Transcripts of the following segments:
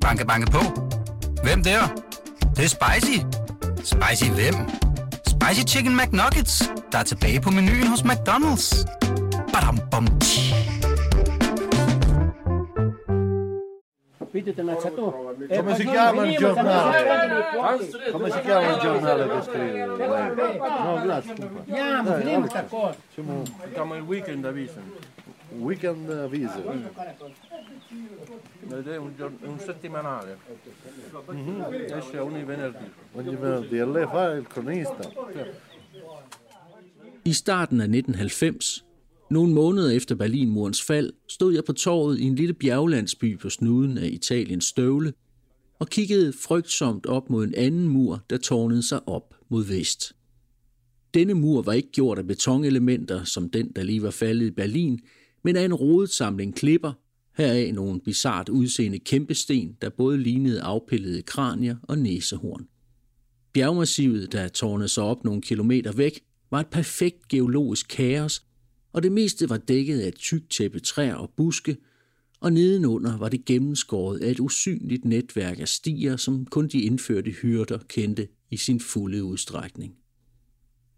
Banke, banke på. Hvem der? Det, det er spicy. Spicy hvem? Spicy Chicken McNuggets, der er tilbage på menuen hos McDonald's. Badum, bom, tji. Vedete innalzatore? Come si chiama il giornale? Come si chiama il giornale che scrive lei? No, grazie. Andiamo, sta cosa. Siamo il weekend a Visen. weekend viso. Ed è un, giorno- un settimanale. Esce ogni venerdì. Ogni venerdì. E lei fa il cronista. I starten af 1990, nogle måneder efter Berlinmurens fald, stod jeg på torvet i en lille bjerglandsby på snuden af Italiens støvle og kiggede frygtsomt op mod en anden mur, der tårnede sig op mod vest. Denne mur var ikke gjort af betonelementer, som den, der lige var faldet i Berlin, men af en rodet samling klipper, heraf nogle bizart udseende kæmpesten, der både lignede afpillede kranier og næsehorn. Bjergmassivet, der tårnede sig op nogle kilometer væk, var et perfekt geologisk kaos, og det meste var dækket af et tykt tæppe træer og buske, og nedenunder var det gennemskåret af et usynligt netværk af stier, som kun de indførte hyrder kendte i sin fulde udstrækning.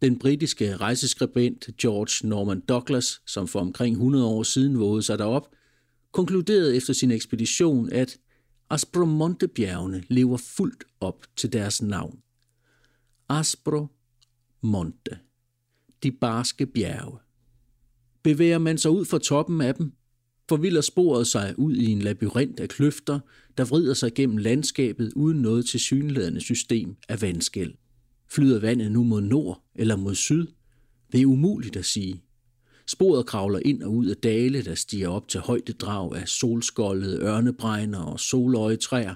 Den britiske rejseskribent George Norman Douglas, som for omkring 100 år siden vågede sig derop, konkluderede efter sin ekspedition, at Aspromontebjergene lever fuldt op til deres navn. Aspro Monte. De barske bjerge. Bevæger man sig ud fra toppen af dem, forvilder sporet sig ud i en labyrint af kløfter, der vrider sig gennem landskabet uden noget tilsyneladende system af vandskæld. Flyder vandet nu mod nord eller mod syd? Det er umuligt at sige. Sporet kravler ind og ud af dale, der stiger op til højdedrag af solskoldede ørnebregner og soløjetræer,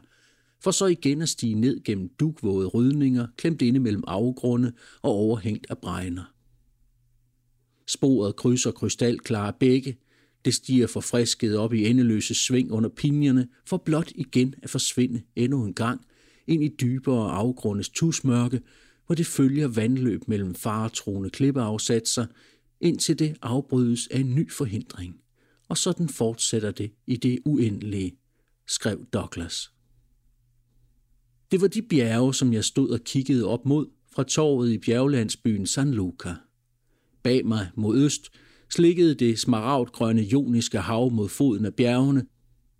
for så igen at stige ned gennem dugvåde rydninger, klemt inde mellem afgrunde og overhængt af bregner. Sporet krydser krystalklare bække, det stiger forfrisket op i endeløse sving under pinjerne, for blot igen at forsvinde endnu en gang ind i dybere afgrundes tusmørke, hvor det følger vandløb mellem faretroende klippeafsatser, indtil det afbrydes af en ny forhindring. Og sådan fortsætter det i det uendelige, skrev Douglas. Det var de bjerge, som jeg stod og kiggede op mod fra torvet i bjerglandsbyen San Luca. Bag mig mod øst slikkede det smaragdgrønne joniske hav mod foden af bjergene,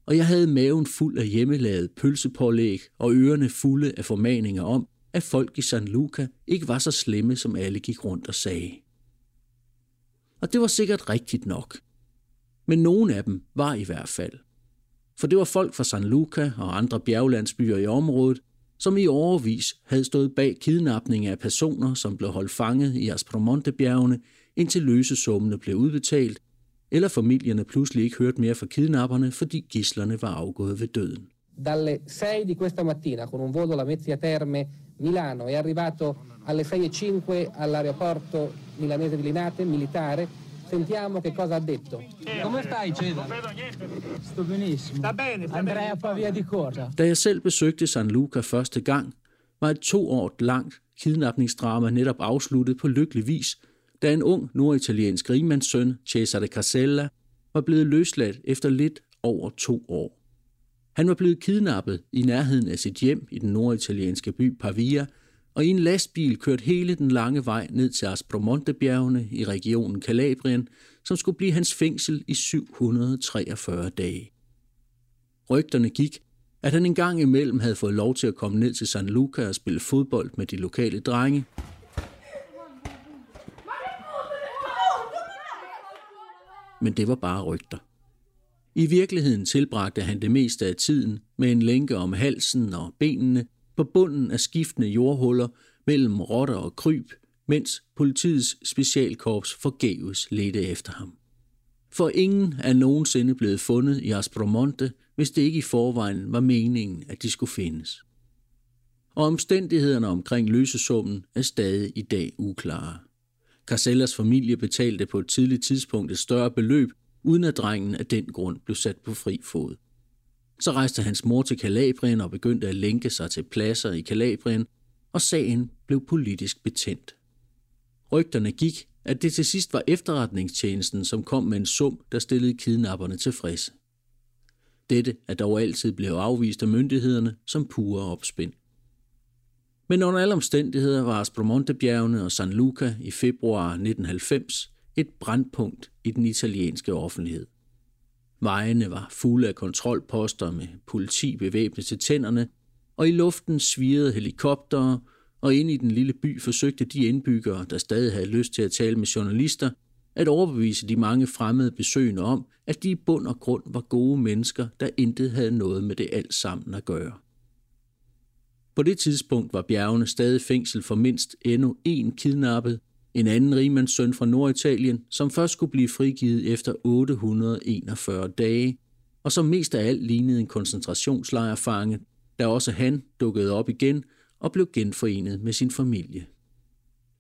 og jeg havde maven fuld af hjemmelavet pølsepålæg og ørerne fulde af formaninger om, at folk i San Luca ikke var så slemme, som alle gik rundt og sagde. Og det var sikkert rigtigt nok. Men nogen af dem var i hvert fald. For det var folk fra San Luca og andre bjerglandsbyer i området, som i overvis havde stået bag kidnapning af personer, som blev holdt fanget i Aspromonte-bjergene, indtil løsesummene blev udbetalt, eller familierne pludselig ikke hørte mere fra kidnapperne, fordi gislerne var afgået ved døden. Dalle 6 di questa mattina con un volo Lamezia Terme Milano è arrivato alle 6.05 all'aeroporto milanese di Linate militare sentiamo che cosa ha detto Come stai, Cesare? Sto benissimo. Sta bene, sta Andrea Pavia di Corsa. Da jeg selv besøgte San Luca første gang, var et to år langt kidnapningsdrama netop afsluttet på lykkelig vis, da en ung norditaliensk rigmandssøn, Cesare Casella, var blevet løsladt efter lidt over to år. Han var blevet kidnappet i nærheden af sit hjem i den norditalienske by Pavia, og i en lastbil kørt hele den lange vej ned til Aspromontebjergene i regionen Kalabrien, som skulle blive hans fængsel i 743 dage. Rygterne gik, at han engang imellem havde fået lov til at komme ned til San Luca og spille fodbold med de lokale drenge. Men det var bare rygter. I virkeligheden tilbragte han det meste af tiden med en lænke om halsen og benene på bunden af skiftende jordhuller mellem rotter og kryb, mens politiets specialkorps forgæves ledte efter ham. For ingen er nogensinde blevet fundet i Aspromonte, hvis det ikke i forvejen var meningen, at de skulle findes. Og omstændighederne omkring løsesummen er stadig i dag uklare. Carcellas familie betalte på et tidligt tidspunkt et større beløb, uden at drengen af den grund blev sat på fri fod. Så rejste hans mor til Kalabrien og begyndte at lænke sig til pladser i Kalabrien, og sagen blev politisk betændt. Rygterne gik, at det til sidst var efterretningstjenesten, som kom med en sum, der stillede kidnapperne tilfredse. Dette er dog altid blevet afvist af myndighederne som pure opspind. Men under alle omstændigheder var Aspromontebjergene og San Luca i februar 1990 et brandpunkt i den italienske offentlighed. Vejene var fulde af kontrolposter med politi bevæbnet til tænderne, og i luften svirrede helikoptere, og inde i den lille by forsøgte de indbyggere, der stadig havde lyst til at tale med journalister, at overbevise de mange fremmede besøgende om, at de i bund og grund var gode mennesker, der intet havde noget med det alt sammen at gøre. På det tidspunkt var bjergene stadig fængsel for mindst endnu en kidnappet, en anden rigmandssøn fra Norditalien, som først skulle blive frigivet efter 841 dage, og som mest af alt lignede en koncentrationslejrfange, da også han dukkede op igen og blev genforenet med sin familie.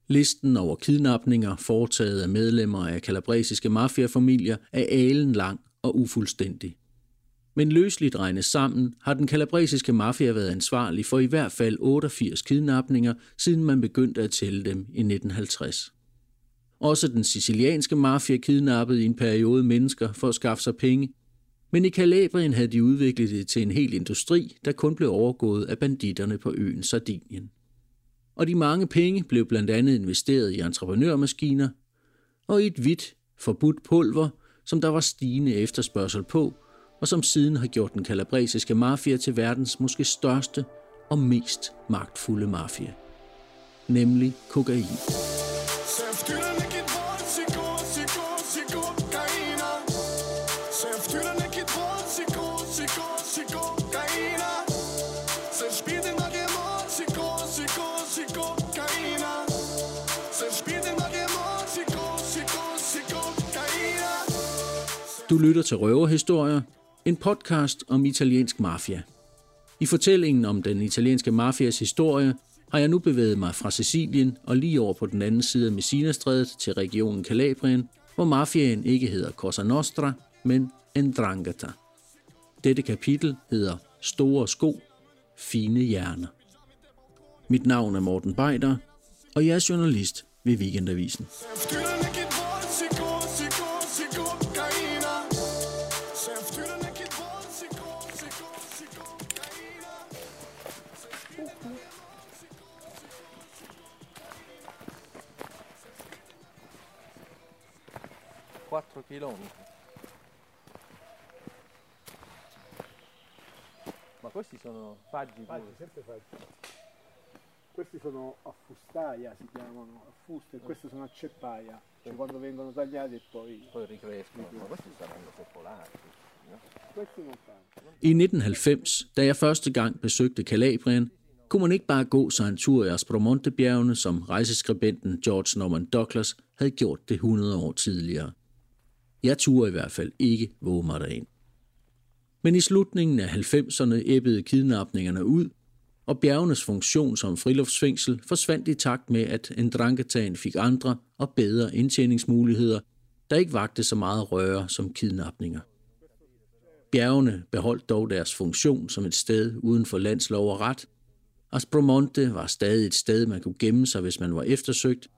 Listen over kidnapninger foretaget af medlemmer af kalabresiske mafiafamilier er alen lang og ufuldstændig. Men løsligt regnet sammen har den kalabresiske mafia været ansvarlig for i hvert fald 88 kidnapninger, siden man begyndte at tælle dem i 1950. Også den sicilianske mafia kidnappede i en periode mennesker for at skaffe sig penge, men i Kalabrien havde de udviklet det til en hel industri, der kun blev overgået af banditterne på øen Sardinien. Og de mange penge blev blandt andet investeret i entreprenørmaskiner og i et hvidt, forbudt pulver, som der var stigende efterspørgsel på, og som siden har gjort den kalabresiske mafia til verdens måske største og mest magtfulde mafia, nemlig kokain. Du lytter til Røverhistorier, en podcast om italiensk mafia. I fortællingen om den italienske mafias historie har jeg nu bevæget mig fra Sicilien og lige over på den anden side af Messinastrædet til regionen Calabrien, hvor mafiaen ikke hedder Cosa Nostra, men Ndrangheta. Dette kapitel hedder Store sko, fine hjerner. Mit navn er Morten Beider, og jeg er journalist ved Weekendavisen. 4 km. Ma questi sono faggi Faggi, pure. sempre faggi. Questi sono a fustaia, si chiamano, a e questi sono a ceppaia, cioè quando vengono tagliati e poi... Poi ricrescono. Ma questi saranno seppolati. No? Questi non fanno. I 1990, da jeg første gang besøgte Kalabrien, kunne man ikke bare gå sig en tur i Aspromonte-bjergene, som rejseskribenten George Norman Douglas havde gjort det 100 år tidligere. Jeg turde i hvert fald ikke våge mig derind. Men i slutningen af 90'erne æbbede kidnapningerne ud, og bjergenes funktion som friluftsfængsel forsvandt i takt med, at Ndranghetaen fik andre og bedre indtjeningsmuligheder, der ikke vagte så meget røre som kidnapninger. Bjergene beholdt dog deres funktion som et sted uden for landslov og ret. Aspromonte var stadig et sted, man kunne gemme sig, hvis man var eftersøgt.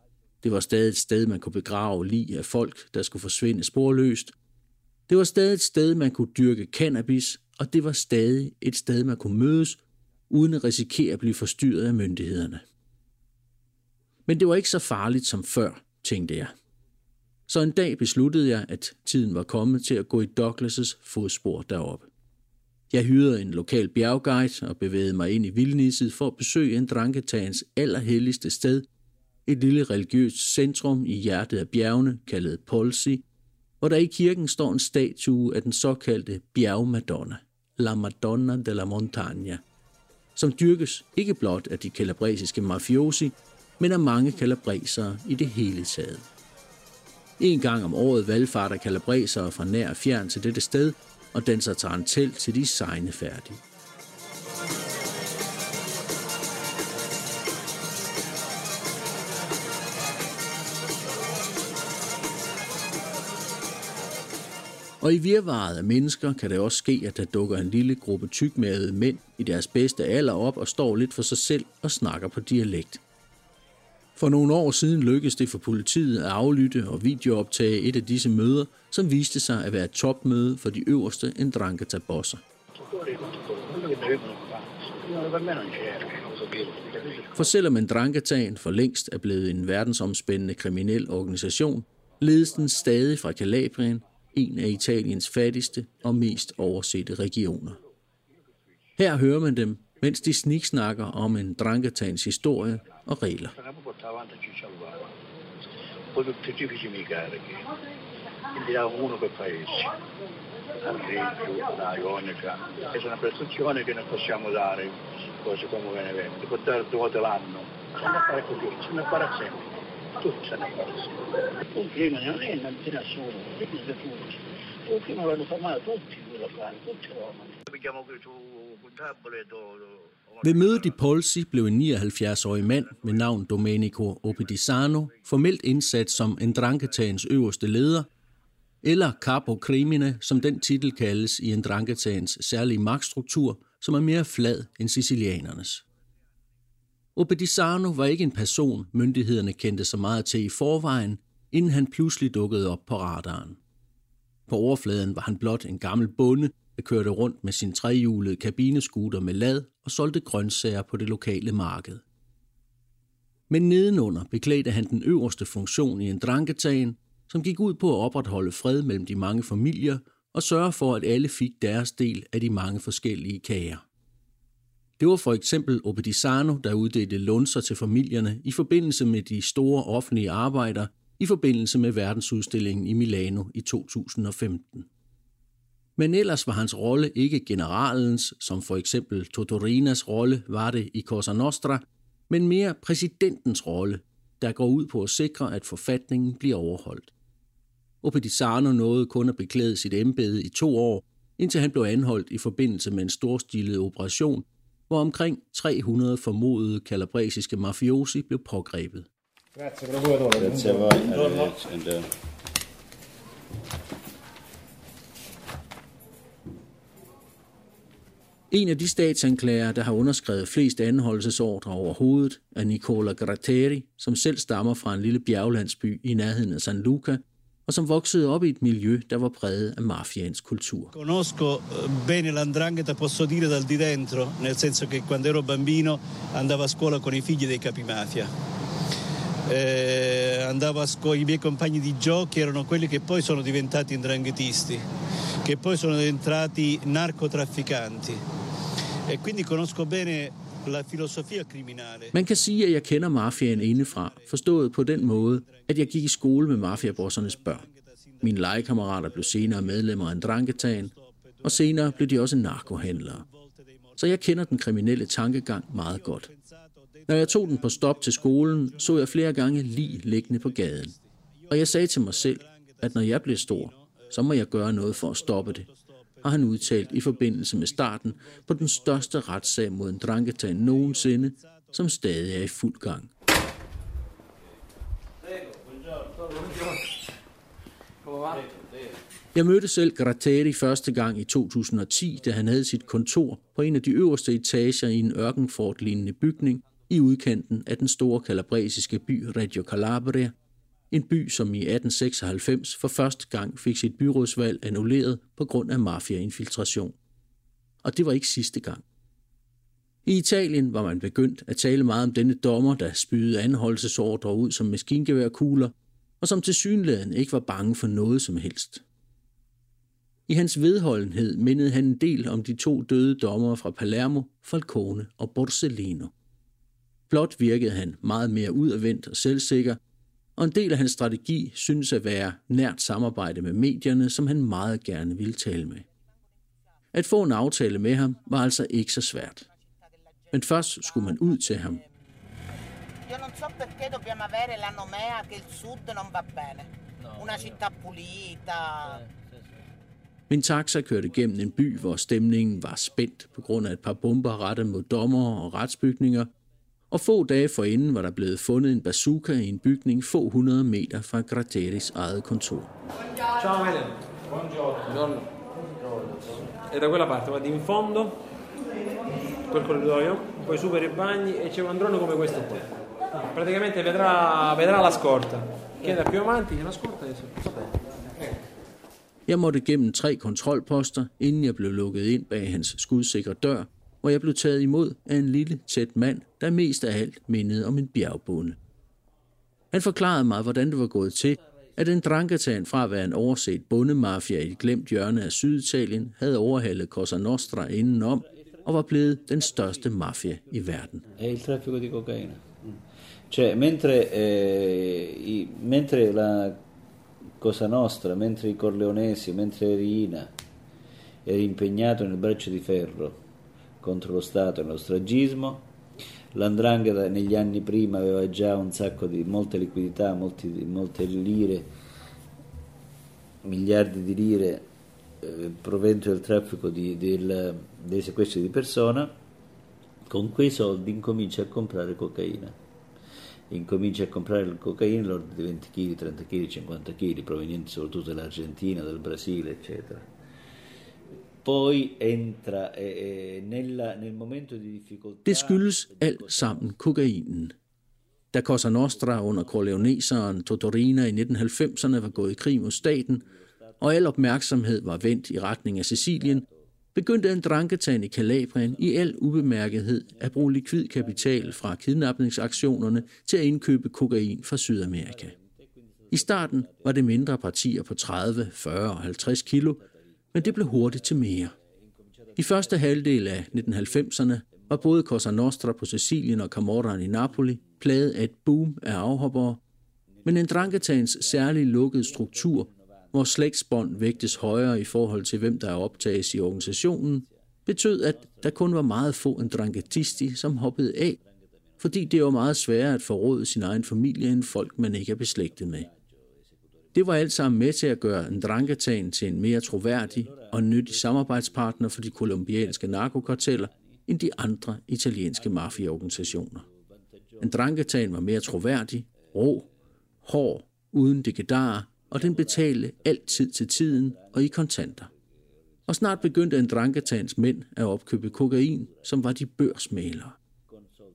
Det var stadig et sted, man kunne begrave lige af folk, der skulle forsvinde sporløst. Det var stadig et sted, man kunne dyrke cannabis, og det var stadig et sted, man kunne mødes, uden at risikere at blive forstyrret af myndighederne. Men det var ikke så farligt som før, tænkte jeg. Så en dag besluttede jeg, at tiden var kommet til at gå i Douglas' fodspor deroppe. Jeg hyrede en lokal bjergguide og bevægede mig ind i vildnisset for at besøge en dranketagens allerhelligste sted, et lille religiøst centrum i hjertet af bjergene, kaldet Polsi, hvor der i kirken står en statue af den såkaldte bjergmadonna, La Madonna della Montagna, som dyrkes ikke blot af de kalabresiske mafiosi, men af mange kalabresere i det hele taget. En gang om året valgfarter kalabresere fra nær og fjern til dette sted og danser tarantel til de sejne færdige. Og i virvaret af mennesker kan det også ske, at der dukker en lille gruppe tykmavede mænd i deres bedste alder op og står lidt for sig selv og snakker på dialekt. For nogle år siden lykkedes det for politiet at aflytte og videooptage et af disse møder, som viste sig at være et topmøde for de øverste Ndrangheta-bosser. For selvom Ndranghetaen for længst er blevet en verdensomspændende kriminel organisation, ledes den stadig fra Calabrien, en af Italiens fattigste og mest oversette regioner. Her hører man dem, mens de sniksnakker om en dranketans historie og regler. poi tutti i tipici miei carichi, quindi per paese, al Reggio, la Ionica, è una prestazione che non possiamo dare cose come Benevento, può dare due volte l'anno, se fare così, se ne sempre, tutti se ne. Un prima non è non ce ne sono, tutti un prima l'hanno fermato tutti quello fare, tutti romani. Ved mødet i Polsi blev en 79-årig mand med navn Domenico Opedisano formelt indsat som Ndranghetaens øverste leder, eller Capo Crimine, som den titel kaldes i Ndranghetaens særlige magtstruktur, som er mere flad end sicilianernes. Obedisano var ikke en person, myndighederne kendte så meget til i forvejen, inden han pludselig dukkede op på radaren. På overfladen var han blot en gammel bonde, der kørte rundt med sin trehjulede kabineskuter med lad og solgte grøntsager på det lokale marked. Men nedenunder beklædte han den øverste funktion i en dranketagen, som gik ud på at opretholde fred mellem de mange familier og sørge for, at alle fik deres del af de mange forskellige kager. Det var for eksempel Obedisano, der uddelte lunser til familierne i forbindelse med de store offentlige arbejder i forbindelse med verdensudstillingen i Milano i 2015. Men ellers var hans rolle ikke generalens, som for eksempel Totorinas rolle var det i Cosa Nostra, men mere præsidentens rolle, der går ud på at sikre, at forfatningen bliver overholdt. Opedisano nåede kun at beklæde sit embede i to år, indtil han blev anholdt i forbindelse med en storstilet operation, hvor omkring 300 formodede kalabresiske mafiosi blev pågrebet. Grazie, Grazie a voi. En af de statsanklager, der har underskrevet flest anholdelsesordre overhovedet, er Nicola Gratteri, som selv stammer fra en lille bjerglandsby i nærheden af San Luca, og som voksede op i et miljø, der var præget af mafians kultur. Conosco eh, bene l'andrangheta, posso dire dal di dentro, nel senso che quando ero bambino andavo a scuola con i figli dei capimafia. Eh, andavo a scuola, i miei compagni di giochi erano quelli che poi sono diventati indranghetisti, che poi sono diventati narcotrafficanti. E quindi conosco bene. Man kan sige, at jeg kender mafiaen indefra, forstået på den måde, at jeg gik i skole med mafiabossernes børn. Mine legekammerater blev senere medlemmer af en dranketagen, og senere blev de også narkohandlere. Så jeg kender den kriminelle tankegang meget godt. Når jeg tog den på stop til skolen, så jeg flere gange lige liggende på gaden. Og jeg sagde til mig selv, at når jeg bliver stor, så må jeg gøre noget for at stoppe det har han udtalt i forbindelse med starten på den største retssag mod en dranketan nogensinde, som stadig er i fuld gang. Jeg mødte selv Gratteri første gang i 2010, da han havde sit kontor på en af de øverste etager i en ørkenfortlignende bygning i udkanten af den store kalabresiske by Reggio Calabria en by, som i 1896 for første gang fik sit byrådsvalg annulleret på grund af mafiainfiltration. Og det var ikke sidste gang. I Italien var man begyndt at tale meget om denne dommer, der spydede anholdelsesordre ud som maskingeværkugler, og som til synligheden ikke var bange for noget som helst. I hans vedholdenhed mindede han en del om de to døde dommere fra Palermo, Falcone og Borsellino. Blot virkede han meget mere udadvendt og selvsikker, og en del af hans strategi synes at være nært samarbejde med medierne, som han meget gerne ville tale med. At få en aftale med ham var altså ikke så svært. Men først skulle man ud til ham. Io non so perché dobbiamo avere la nomea che il sud non va bene. Una città pulita. Min taxa kørte gennem en by, hvor stemningen var spændt på grund af et par bomber rettet mod dommer og retsbygninger, og få dage forinden var der blevet fundet en bazooka i en bygning få hundrede meter fra Gratteris eget kontor. Ciao Mele. Buongiorno. E da quella parte vado in fondo, quel corridoio, poi su per i bagni e c'è un drone come questo qua. Praticamente vedrà, vedrà la scorta. Chieda più avanti che la scorta è Jeg måtte gennem tre kontrolposter, inden jeg blev lukket ind bag hans skudsikre dør, hvor jeg blev taget imod af en lille, tæt mand, der mest af alt mindede om en bjergbonde. Han forklarede mig, hvordan det var gået til, at en drankatan fra at være en overset bondemafia i et glemt hjørne af Syditalien havde overhalet Cosa Nostra indenom og var blevet den største mafia i verden. Il traffico di cocaina. Mm. Cioè, mentre, eh, i, mentre la Cosa Nostra, mentre i Corleonesi, mentre Rina era impegnato nel braccio di ferro contro lo Stato e lo stragismo, l'andrangheta negli anni prima aveva già un sacco di molte liquidità, molti, molte lire, miliardi di lire eh, provento del traffico di, del, dei sequestri di persona, con quei soldi incomincia a comprare cocaina. Incomincia a comprare la cocaina all'ordine di 20 kg, 30 kg, 50 kg, provenienti soprattutto dall'Argentina, dal Brasile, eccetera. Poi entra eh, nella, nel momento di difficoltà... Det skyldes alt sammen kokainen. Da Cosa Nostra under Corleoneseren Totorina i 1990'erne var gået i krig mod staten, og al opmærksomhed var vendt i retning af Sicilien, begyndte en dranketan i Kalabrien i al ubemærkethed at bruge likvid kapital fra kidnapningsaktionerne til at indkøbe kokain fra Sydamerika. I starten var det mindre partier på 30, 40 og 50 kilo, men det blev hurtigt til mere. I første halvdel af 1990'erne var både Cosa Nostra på Sicilien og Camorraen i Napoli plaget af et boom af afhoppere, men en dranketans særlig lukkede struktur hvor slægtsbånd vægtes højere i forhold til hvem der er optages i organisationen, betød, at der kun var meget få andrangetisti, som hoppede af, fordi det var meget sværere at forråde sin egen familie end folk, man ikke er beslægtet med. Det var alt sammen med til at gøre en til en mere troværdig og nyttig samarbejdspartner for de kolumbianske narkokarteller end de andre italienske mafiaorganisationer. En var mere troværdig, rå, hård, uden dekedarer og den betalte altid til tiden og i kontanter. Og snart begyndte en mænd at opkøbe kokain, som var de børsmalere.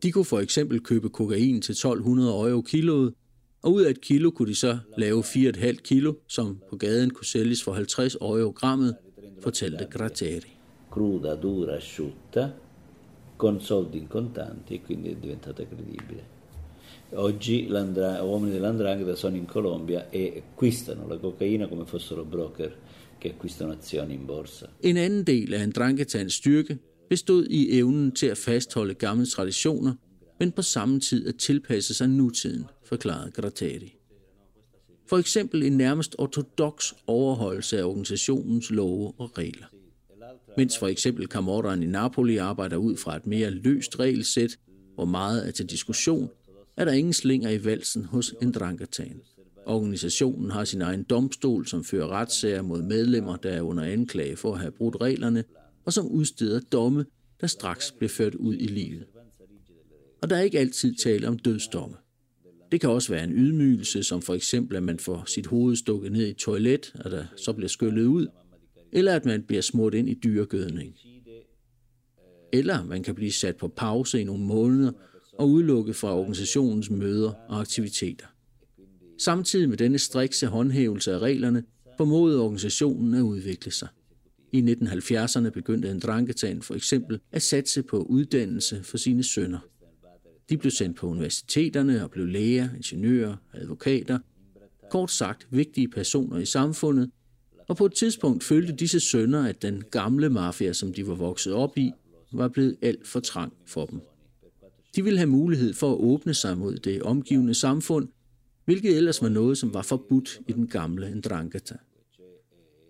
De kunne for eksempel købe kokain til 1200 euro kiloet, og ud af et kilo kunne de så lave 4,5 kilo, som på gaden kunne sælges for 50 euro grammet, fortalte Gratteri. Cruda, dura, asciutta, con soldi in contanti e quindi è diventata credibile. Oggi uomini dell'andrangheta sono in Colombia e acquistano la cocaina come fossero broker che acquistano azioni in borsa. En anden del af Andrangetans styrke bestod i evnen til at fastholde gamle traditioner, men på samme tid at tilpasse sig nutiden, forklarede Gratteri. For eksempel en nærmest ortodox overholdelse af organisationens love og regler. Mens for eksempel Camorraen i Napoli arbejder ud fra et mere løst regelsæt, hvor meget er til diskussion, er der ingen slinger i valsen hos en. Organisationen har sin egen domstol, som fører retssager mod medlemmer, der er under anklage for at have brudt reglerne, og som udsteder domme, der straks bliver ført ud i livet. Og der er ikke altid tale om dødsdomme. Det kan også være en ydmygelse, som for eksempel, at man får sit hoved stukket ned i et toilet, og der så bliver skyllet ud, eller at man bliver smurt ind i dyregødning. Eller man kan blive sat på pause i nogle måneder, og udelukket fra organisationens møder og aktiviteter. Samtidig med denne strikse håndhævelse af reglerne formåede organisationen at udvikle sig. I 1970'erne begyndte en dranketan for eksempel at satse på uddannelse for sine sønner. De blev sendt på universiteterne og blev læger, ingeniører, advokater, kort sagt vigtige personer i samfundet, og på et tidspunkt følte disse sønner, at den gamle mafia, som de var vokset op i, var blevet alt for trang for dem. De ville have mulighed for at åbne sig mod det omgivende samfund, hvilket ellers var noget, som var forbudt i den gamle Ndrangheta.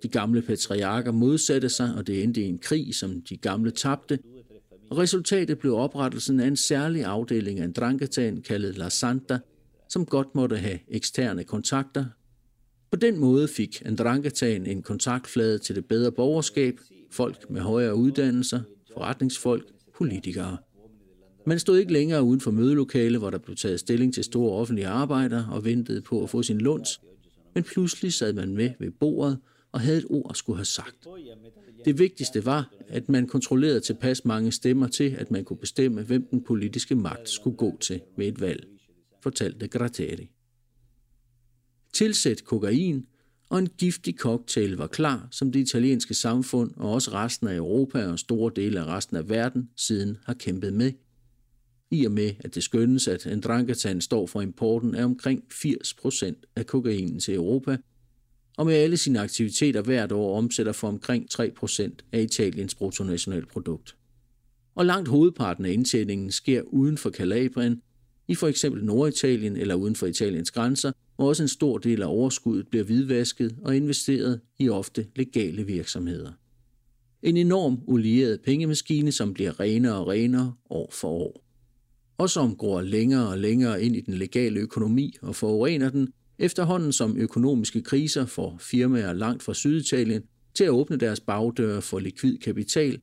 De gamle patriarker modsatte sig, og det endte i en krig, som de gamle tabte, resultatet blev oprettelsen af en særlig afdeling af Ndranghetaen kaldet La Santa, som godt måtte have eksterne kontakter. På den måde fik Ndranghetaen en kontaktflade til det bedre borgerskab, folk med højere uddannelser, forretningsfolk, politikere. Man stod ikke længere uden for mødelokale, hvor der blev taget stilling til store offentlige arbejder og ventede på at få sin lunds, men pludselig sad man med ved bordet og havde et ord at skulle have sagt. Det vigtigste var, at man kontrollerede tilpas mange stemmer til, at man kunne bestemme, hvem den politiske magt skulle gå til ved et valg. fortalte Gratteri. Tilsæt kokain, og en giftig cocktail var klar, som det italienske samfund og også resten af Europa og store dele af resten af verden siden har kæmpet med. I og med, at det skønnes, at Ndranghatan står for importen af omkring 80 procent af kokainen til Europa, og med alle sine aktiviteter hvert år omsætter for omkring 3% af Italiens bruttonationalprodukt. Og langt hovedparten af indtjeningen sker uden for Kalabrien, i for eksempel Norditalien eller uden for Italiens grænser, hvor også en stor del af overskuddet bliver hvidvasket og investeret i ofte legale virksomheder. En enorm olieret pengemaskine, som bliver renere og renere år for år. Og som går længere og længere ind i den legale økonomi og forurener den, efterhånden som økonomiske kriser får firmaer langt fra Syditalien til at åbne deres bagdøre for likvid kapital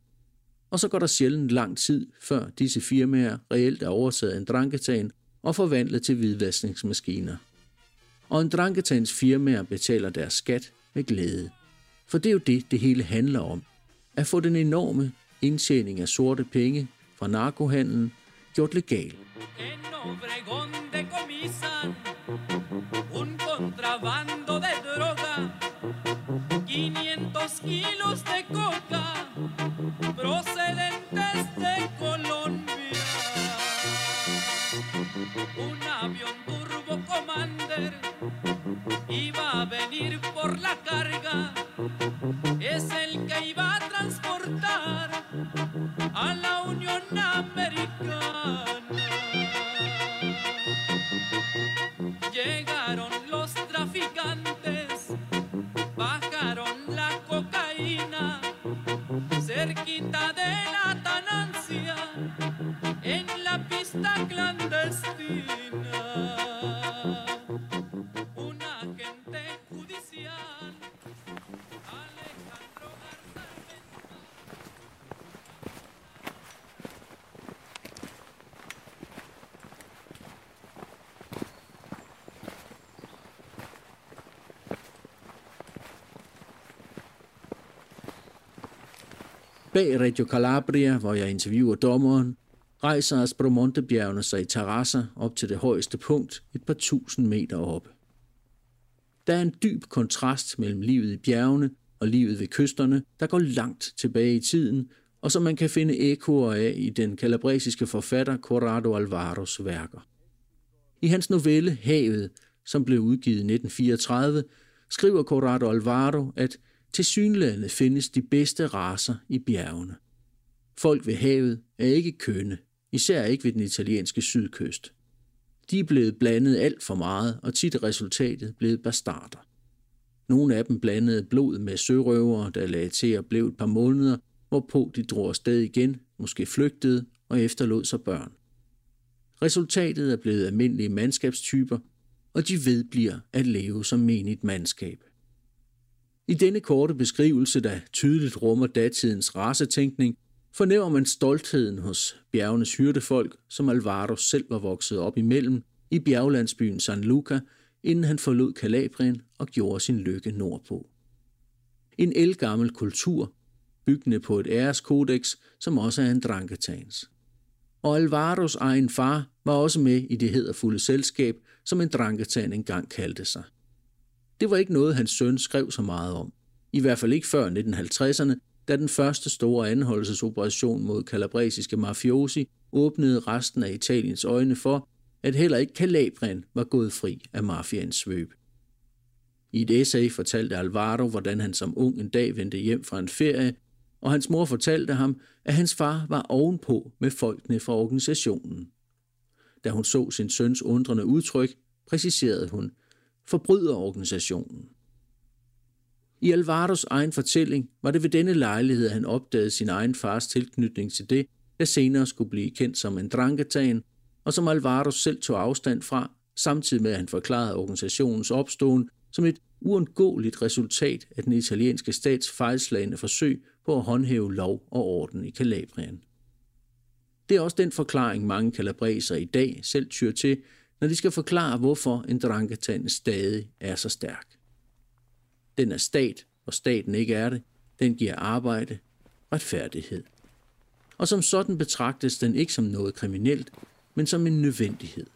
og så går der sjældent lang tid, før disse firmaer reelt er overtaget af en dranketagen og forvandlet til hvidvaskningsmaskiner. Og en dranketagens firmaer betaler deres skat med glæde. For det er jo det, det hele handler om. At få den enorme indtjening af sorte penge fra narkohandlen gjort legal. 500 kilos de coca procedentes de Colombia. Un avión Turbo Commander iba a venir por la carga, es el que iba a transportar a la Unión Americana. Bag Radio Calabria, hvor jeg interviewer dommeren, rejser Aspromontebjergene sig i terrasser op til det højeste punkt, et par tusind meter oppe. Der er en dyb kontrast mellem livet i bjergene og livet ved kysterne, der går langt tilbage i tiden, og som man kan finde ekoer af i den kalabresiske forfatter Corrado Alvaros værker. I hans novelle Havet, som blev udgivet i 1934, skriver Corrado Alvaro, at til synlædende findes de bedste raser i bjergene. Folk ved havet er ikke kønne, især ikke ved den italienske sydkyst. De er blevet blandet alt for meget, og tit er resultatet blevet bastarder. Nogle af dem blandede blod med sørøvere, der lagde til at blive et par måneder, hvorpå de drog afsted igen, måske flygtede og efterlod sig børn. Resultatet er blevet almindelige mandskabstyper, og de vedbliver at leve som menigt mandskab. I denne korte beskrivelse, der tydeligt rummer datidens racetænkning, fornemmer man stoltheden hos bjergenes hyrdefolk, som Alvaro selv var vokset op imellem i bjerglandsbyen San Luca, inden han forlod Kalabrien og gjorde sin lykke nordpå. En elgammel kultur, byggende på et æreskodex, som også er en dranketans. Og Alvaros egen far var også med i det hederfulde selskab, som en dranketan engang kaldte sig. Det var ikke noget, hans søn skrev så meget om. I hvert fald ikke før 1950'erne, da den første store anholdelsesoperation mod kalabresiske mafiosi åbnede resten af Italiens øjne for, at heller ikke Kalabrien var gået fri af mafians svøb. I et essay fortalte Alvaro, hvordan han som ung en dag vendte hjem fra en ferie, og hans mor fortalte ham, at hans far var ovenpå med folkene fra organisationen. Da hun så sin søns undrende udtryk, præciserede hun, forbryderorganisationen. I Alvaros egen fortælling var det ved denne lejlighed, at han opdagede sin egen fars tilknytning til det, der senere skulle blive kendt som en dranketagen, og som Alvaro selv tog afstand fra, samtidig med at han forklarede organisationens opståen som et uundgåeligt resultat af den italienske stats fejlslagende forsøg på at håndhæve lov og orden i Kalabrien. Det er også den forklaring, mange kalabreser i dag selv tyr til, når de skal forklare, hvorfor en Dranketan stadig er så stærk. Den er stat, og staten ikke er det. Den giver arbejde, retfærdighed. Og som sådan betragtes den ikke som noget kriminelt, men som en nødvendighed.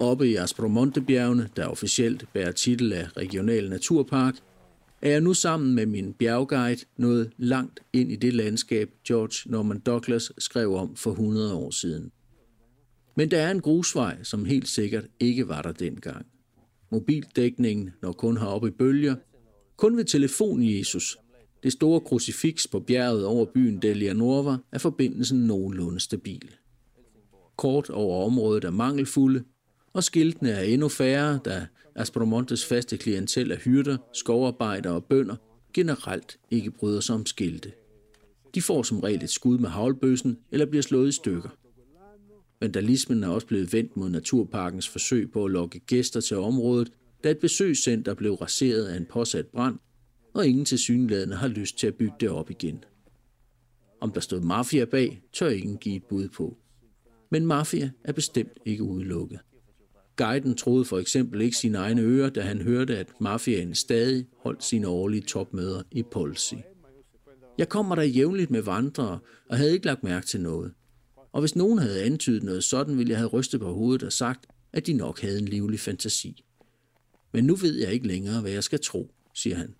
Oppe i Aspromontebjergene, der officielt bærer titel af Regional Naturpark, er jeg nu sammen med min bjergguide nået langt ind i det landskab, George Norman Douglas skrev om for 100 år siden. Men der er en grusvej, som helt sikkert ikke var der dengang. Mobildækningen når kun har op i bølger. Kun ved telefon Jesus, det store krucifiks på bjerget over byen Delia Norva, er forbindelsen nogenlunde stabil. Kort over området er mangelfulde, og skiltene er endnu færre, da Aspromontes faste klientel af hyrder, skovarbejdere og bønder generelt ikke bryder sig om skilte. De får som regel et skud med havlbøssen eller bliver slået i stykker. Vandalismen er også blevet vendt mod Naturparkens forsøg på at lokke gæster til området, da et besøgscenter blev raseret af en påsat brand, og ingen til synlædende har lyst til at bygge det op igen. Om der stod mafia bag, tør ingen give et bud på. Men mafia er bestemt ikke udelukket. Guiden troede for eksempel ikke sine egne ører, da han hørte, at mafiaen stadig holdt sine årlige topmøder i Polsi. Jeg kommer der jævnligt med vandrere og havde ikke lagt mærke til noget. Og hvis nogen havde antydet noget sådan, ville jeg have rystet på hovedet og sagt, at de nok havde en livlig fantasi. Men nu ved jeg ikke længere, hvad jeg skal tro, siger han.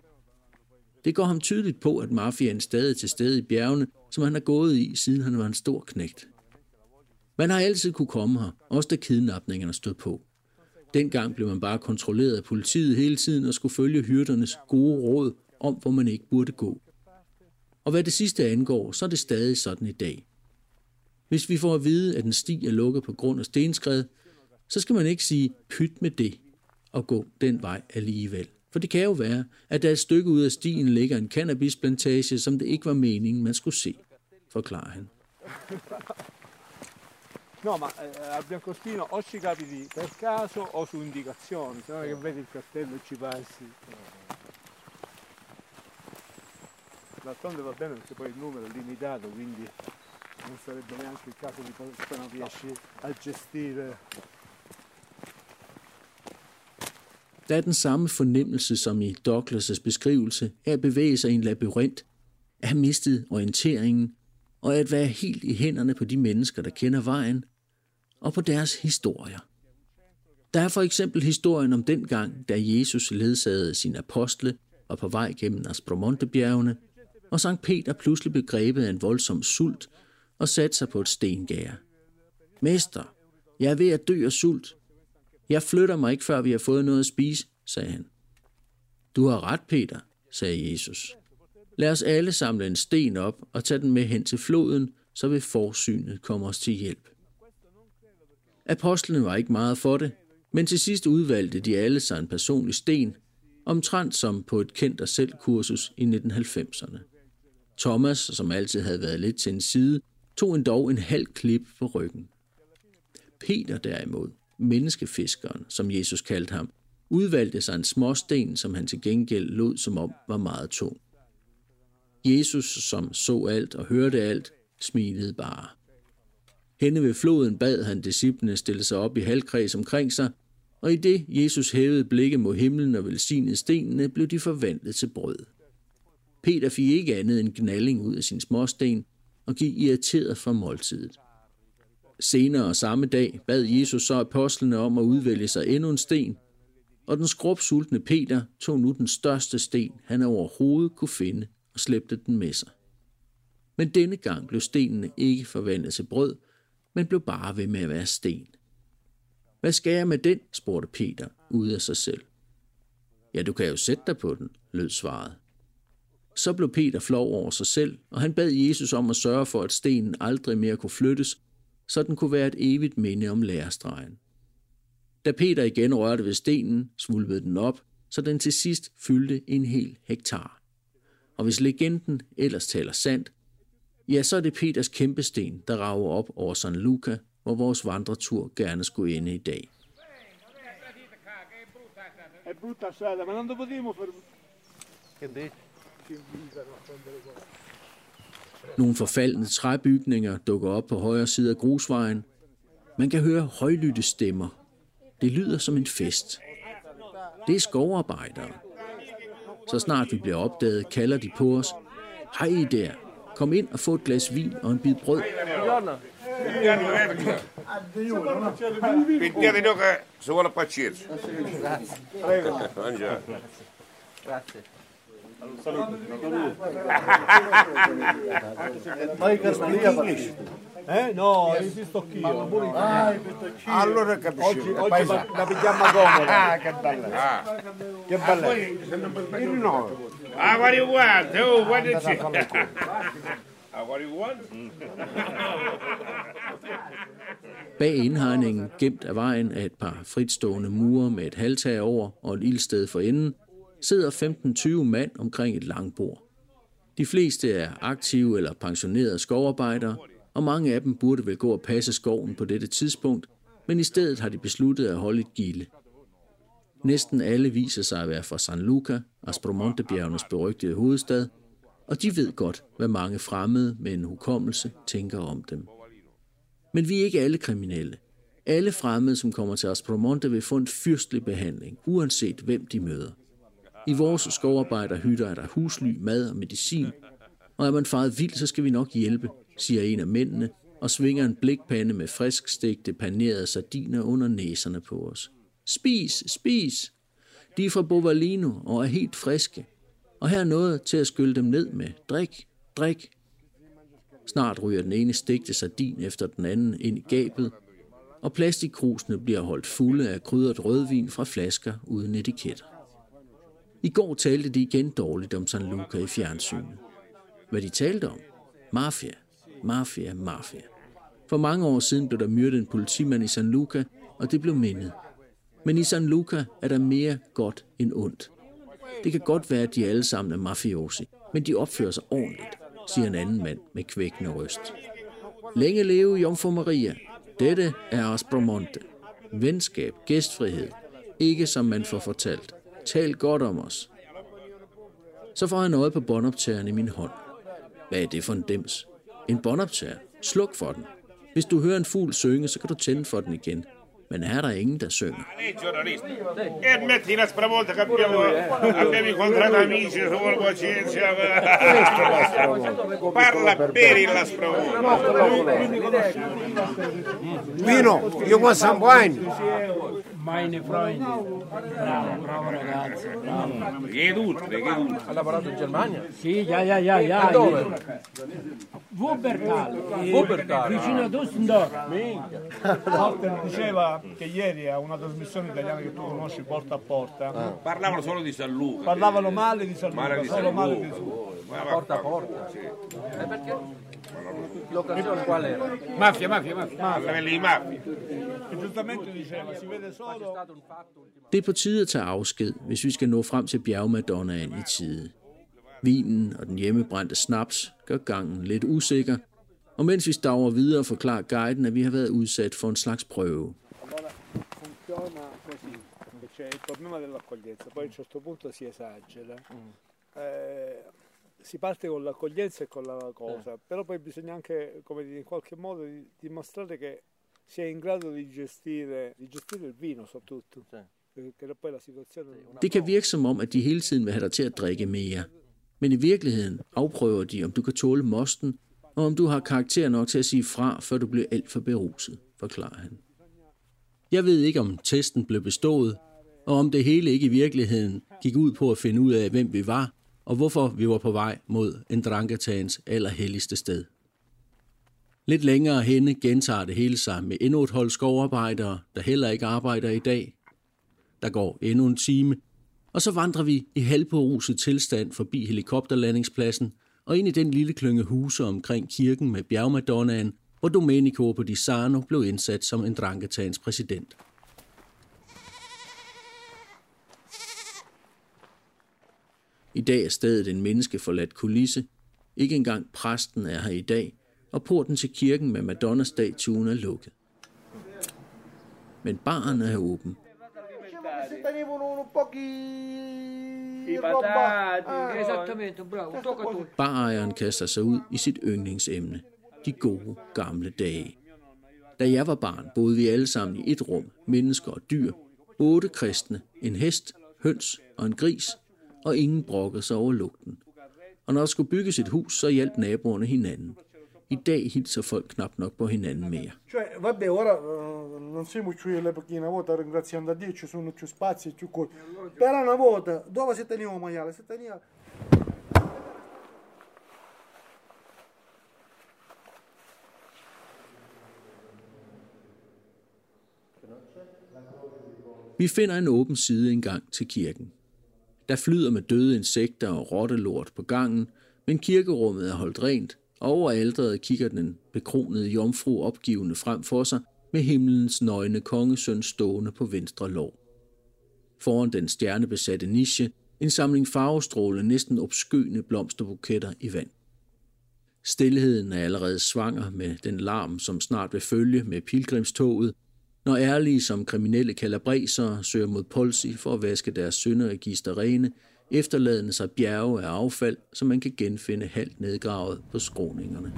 Det går ham tydeligt på, at mafiaen stadig er til stede i bjergene, som han har gået i, siden han var en stor knægt. Man har altid kunne komme her, også da kidnapningerne stod på. Dengang blev man bare kontrolleret af politiet hele tiden og skulle følge hyrdernes gode råd om, hvor man ikke burde gå. Og hvad det sidste angår, så er det stadig sådan i dag. Hvis vi får at vide, at en sti er lukket på grund af stenskred, så skal man ikke sige pyt med det og gå den vej alligevel. For det kan jo være, at der et stykke ud af stien ligger en cannabisplantage, som det ikke var meningen, man skulle se, forklarer han. No, ma eh, al biancospino o ci capiti per caso o su indicazioni, se no che vedi il cartello e ci passi. D'altronde va bene perché poi il numero è limitato, quindi non sarebbe neanche il caso di se non riesci a gestire. Der er den samme fornemmelse som i Douglas' beskrivelse. Af at bevæge sig i en labyrint, at have mistet orienteringen og at være helt i hænderne på de mennesker, der kender vejen, og på deres historier. Der er for eksempel historien om den gang, da Jesus ledsagede sine apostle og på vej gennem Aspromontebjergene, og Sankt Peter pludselig blev grebet af en voldsom sult og satte sig på et stengær. Mester, jeg er ved at dø af sult. Jeg flytter mig ikke, før vi har fået noget at spise, sagde han. Du har ret, Peter, sagde Jesus. Lad os alle samle en sten op og tage den med hen til floden, så vil forsynet komme os til hjælp. Apostlene var ikke meget for det, men til sidst udvalgte de alle sig en personlig sten, omtrent som på et kendt og selv kursus i 1990'erne. Thomas, som altid havde været lidt til en side, tog endog en halv klip på ryggen. Peter derimod, menneskefiskeren, som Jesus kaldte ham, udvalgte sig en småsten, som han til gengæld lod som om var meget tung. Jesus, som så alt og hørte alt, smilede bare. Henne ved floden bad han disciplene stille sig op i halvkreds omkring sig, og i det Jesus hævede blikket mod himlen og velsignede stenene, blev de forvandlet til brød. Peter fik ikke andet end gnalling ud af sin småsten og gik irriteret fra måltidet. Senere samme dag bad Jesus så apostlene om at udvælge sig endnu en sten, og den skrubsultne Peter tog nu den største sten, han overhovedet kunne finde, og slæbte den med sig. Men denne gang blev stenene ikke forvandlet til brød, men blev bare ved med at være sten. Hvad skal jeg med den, spurgte Peter ud af sig selv. Ja, du kan jo sætte dig på den, lød svaret. Så blev Peter flov over sig selv, og han bad Jesus om at sørge for, at stenen aldrig mere kunne flyttes, så den kunne være et evigt minde om lærestregen. Da Peter igen rørte ved stenen, svulvede den op, så den til sidst fyldte en hel hektar. Og hvis legenden ellers taler sandt, ja, så er det Peters kæmpesten, der rager op over San Luca, hvor vores vandretur gerne skulle ende i dag. È brutta strada, ma non. Che dici? Nogle forfaldne træbygninger dukker op på højre side af grusvejen. Man kan høre højlytte stemmer. Det lyder som en fest. Det er skovarbejdere. Så snart vi bliver opdaget, kalder de på os. Hej der, kom ind og få et glas vin og en bid brød. Grazie. Mai Caspania Eh? No, esisto io. Ah, Allora capisci. Oggi, oggi la, pigliamo a. Ah, che bella. Ah. Che bella. il no. Ah, what do you want? Oh, what did you Ah, what do you want? Bag indhegningen, gemt af vejen af et par fritstående mure med et halvtag over og et ildsted for enden, sidder 15-20 mand omkring et langbord. De fleste er aktive eller pensionerede skovarbejdere, og mange af dem burde vel gå og passe skoven på dette tidspunkt, men i stedet har de besluttet at holde et gilde. Næsten alle viser sig at være fra San Luca, Aspromontebjergenes berygtede hovedstad, og de ved godt, hvad mange fremmede med en hukommelse tænker om dem. Men vi er ikke alle kriminelle. Alle fremmede, som kommer til Aspromonte, vil få en fyrstelig behandling, uanset hvem de møder. I vores skovarbejderhytter er der husly, mad og medicin, og er man faret vild, så skal vi nok hjælpe, siger en af mændene, og svinger en blikpande med friskstegte panerede sardiner under næserne på os. Spis, spis! De er fra Bovalino og er helt friske. Og her er noget til at skylle dem ned med. Drik, drik. Snart ryger den ene stegte sardin efter den anden ind i gabet, og plastikkrusene bliver holdt fulde af krydret rødvin fra flasker uden etiketter. I går talte de igen dårligt om San Luca i fjernsynet. Hvad de talte om? Mafia, mafia, mafia. For mange år siden blev der myrdet en politimand i San Luca, og det blev mindet. Men i San Luca er der mere godt end ondt. Det kan godt være, at de alle sammen er mafiosi, men de opfører sig ordentligt, siger en anden mand med kvækkende røst. Længe leve Jomfru Maria. Dette er Aspromonte. Venskab, gæstfrihed. Ikke som man får fortalt. Tal godt om os. Så får han øje på båndoptageren i min hånd. Hvad er det for en dims? En båndoptager? Sluk for den. Hvis du hører en fugl synge, så kan du tænde for den igen. Men her er der ingen, der synger. Lei giornalista. E admetti la spravolta che abbiamo, abbiamo incontrato amici, se vuole pazienza. Parla per la spravolta. Vino, you want some wine? Meine Freunde. Bravo, bravo ragazzo. Bravo. Che dulce. Ha lavorato in Germania? Sì, ja, ja, ja, ja. Dove? Wuppertal. eh, Wuppertal. Vicino a Düsseldorf. Walter diceva che ieri a una trasmissione italiana che tu conosci porta a porta Parlavano solo di San Luca. parlavano male di San Luca, Male di solo San male Luca. di San Luca. Porta a porta. Sì. E perché? L'occasione qual era? Mafia, mafia, mafia. Parlava di mafia. Giustamente diceva, si vede solo Det er på tide at tage afsked, hvis vi skal nå frem til bjergmadonnaen i tide. Vinen og den hjemmebrændte snaps gør gangen lidt usikker, og mens vi staver videre forklarer guiden, at vi har været udsat for en slags prøve. C'è il problema dell'accoglienza, poi a un certo punto si esagera. Eh, si parte con l'accoglienza e con la cosa, però poi bisogna anche, come dire, in qualche modo di- dimostrare che si è in grado di gestire, di gestire il vino soprattutto, perché poi la situazione... Det kan virke som om, at de hele tiden vil have dig til at drikke mere. Men i virkeligheden afprøver de, om du kan tåle mosten, og om du har karakter nok til at sige fra, før du bliver alt for beruset, forklarer han. Jeg ved ikke, om testen blev bestået, og om det hele ikke i virkeligheden gik ud på at finde ud af, hvem vi var, og hvorfor vi var på vej mod Ndrangatans allerhelligste sted. Lidt længere henne gentager det hele sig med endnu et hold skovarbejdere, der heller ikke arbejder i dag. Der går endnu en time, og så vandrer vi i halvberuset tilstand forbi helikopterlandingspladsen og ind i den lille klynge huse omkring kirken med bjergmadonnaen, hvor Domenico på Di Sarno blev indsat som en præsident. I dag er stedet en menneskeforladt kulisse. Ikke engang præsten er her i dag, og porten til kirken med Madonna-statuen er lukket. Men baren er åben. Un po' Barejeren kaster sig ud i sit yndlingsemne. De gode gamle dage. Da jeg var barn, boede vi alle sammen i et rum, mennesker og dyr. Otte kristne, en hest, høns og en gris, og ingen brokkede sig over lugten. Og når der skulle bygges et hus, så hjalp naboerne hinanden. I dag hilser folk knap nok på hinanden mere. Uh, non siamo più all'epoca una volta, ringraziando a Dio, ci sono più spazi, più cose. Però una volta, dove si teneva maiale? Si teneva... Vi finder en åben side engang til kirken. Der flyder med døde insekter og rottelort på gangen, men kirkerummet er holdt rent, og over alderet kigger den bekronede jomfru opgivende frem for sig med himlens nøgne kongesøn stående på venstre lår. Foran den stjernebesatte niche en samling farvestråle næsten obskøne blomsterbuketter i vand. Stilheden er allerede svanger med den larm, som snart vil følge med pilgrimstoget, når ærlige som kriminelle kalabreser søger mod Polsi for at vaske deres synderegister rene, efterladende sig bjerge af affald, som man kan genfinde halvt nedgravet på skråningerne.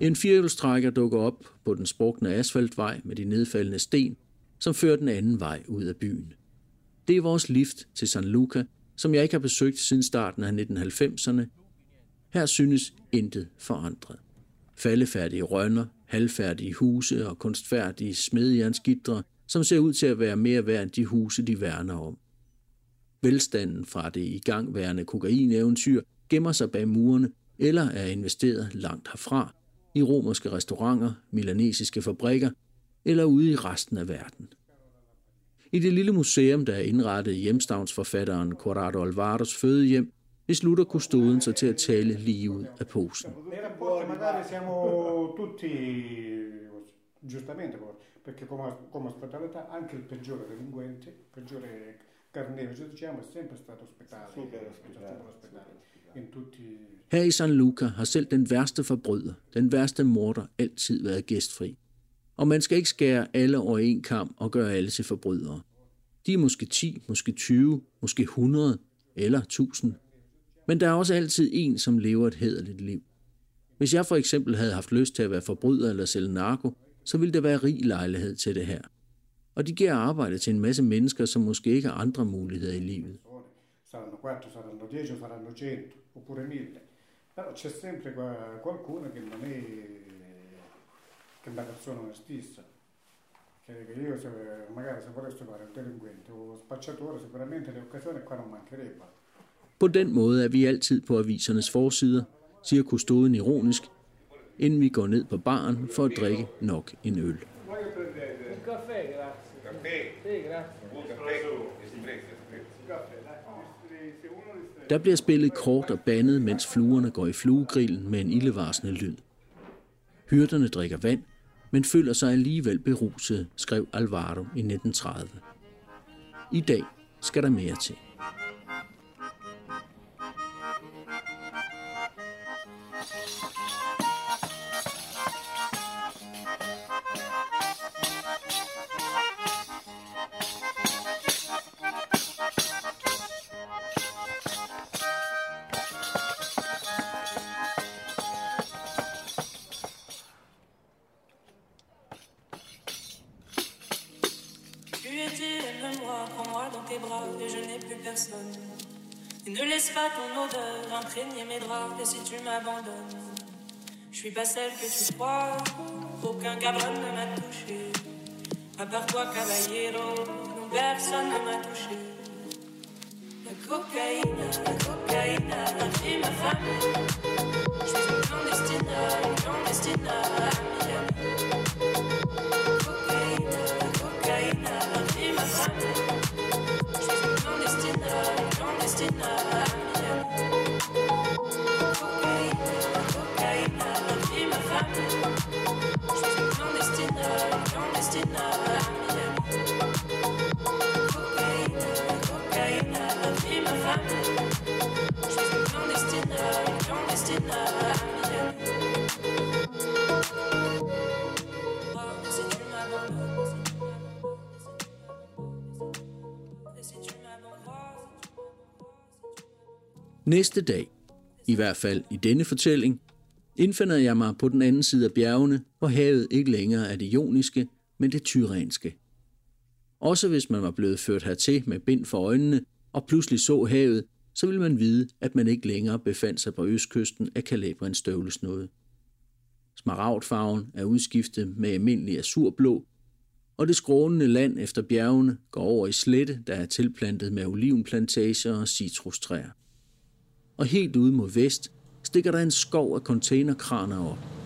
En firehjulstrækker dukker op på den sprukne asfaltvej med de nedfaldende sten, som fører den anden vej ud af byen. Det er vores lift til San Luca, som jeg ikke har besøgt siden starten af 1990'erne. Her synes intet forandret. Faldefærdige rønner, halvfærdige huse og kunstfærdige smedjernsgitre, som ser ud til at være mere værd end de huse, de værner om. Velstanden fra det igangværende kokaineventyr gemmer sig bag murene eller er investeret langt herfra, i romerske restauranter, milanesiske fabrikker eller ude i resten af verden. I det lille museum, der er indrettet i hjemstavnsforfatteren Corrado Alvaros fødehjem, beslutter kustoden sig til at tale lige ud af posen. Giustamente, perché come, come ospitalità anche il peggiore delinquente, peggiore carnefice, diciamo, è sempre stato ospitale. Her i San Luca har selv den værste forbryder, den værste morder, altid været gæstfri. Og man skal ikke skære alle over en kamp og gøre alle til forbrydere. De er måske 10, måske 20, måske 100 eller 1000. Men der er også altid en, som lever et hederligt liv. Hvis jeg for eksempel havde haft lyst til at være forbryder eller sælge narko, så ville der være rig lejlighed til det her. Og de giver arbejde til en masse mennesker, som måske ikke har andre muligheder i livet. saranno 4, saranno 10, saranno 100 oppure 1000, però c'è sempre qualcuno che non è che è una persona onestissima. Che, che io se, magari se volessi fare un delinquente o spacciatore sicuramente le occasioni qua non mancherebbero. På den måde er vi altid på avisernes forsider, siger kustoden ironisk, inden vi går ned på baren for at drikke nok en øl. Espresso. Der bliver spillet kort og bandet, mens fluerne går i fluegrillen med en ildevarsende lyd. Hyrderne drikker vand, men føler sig alligevel beruset, skrev Alvaro i 1930. I dag skal der mere til. Ne laisse pas ton odeur imprégner mes draps et si tu m'abandonnes, je suis pas celle que tu crois. Aucun cabron ne m'a touché. À part toi, caballero, non, personne ne m'a touché. La cocaïne, la cocaïne a pris ma femme. Je suis une clandestine, une clandestine Næste dag, i hvert fald i denne fortælling, indfinder jeg mig på den anden side af bjergene, hvor havet ikke længere er det ioniske, men det tyranske. Også hvis man var blevet ført hertil med bind for øjnene og pludselig så havet, så ville man vide, at man ikke længere befandt sig på østkysten af Kalabriens støvlesnåde. Smaragdfarven er udskiftet med almindelig azurblå, og det skrånende land efter bjergene går over i slette, der er tilplantet med olivenplantager og citrustræer. Og helt ude mod vest stikker der en skov af containerkraner op.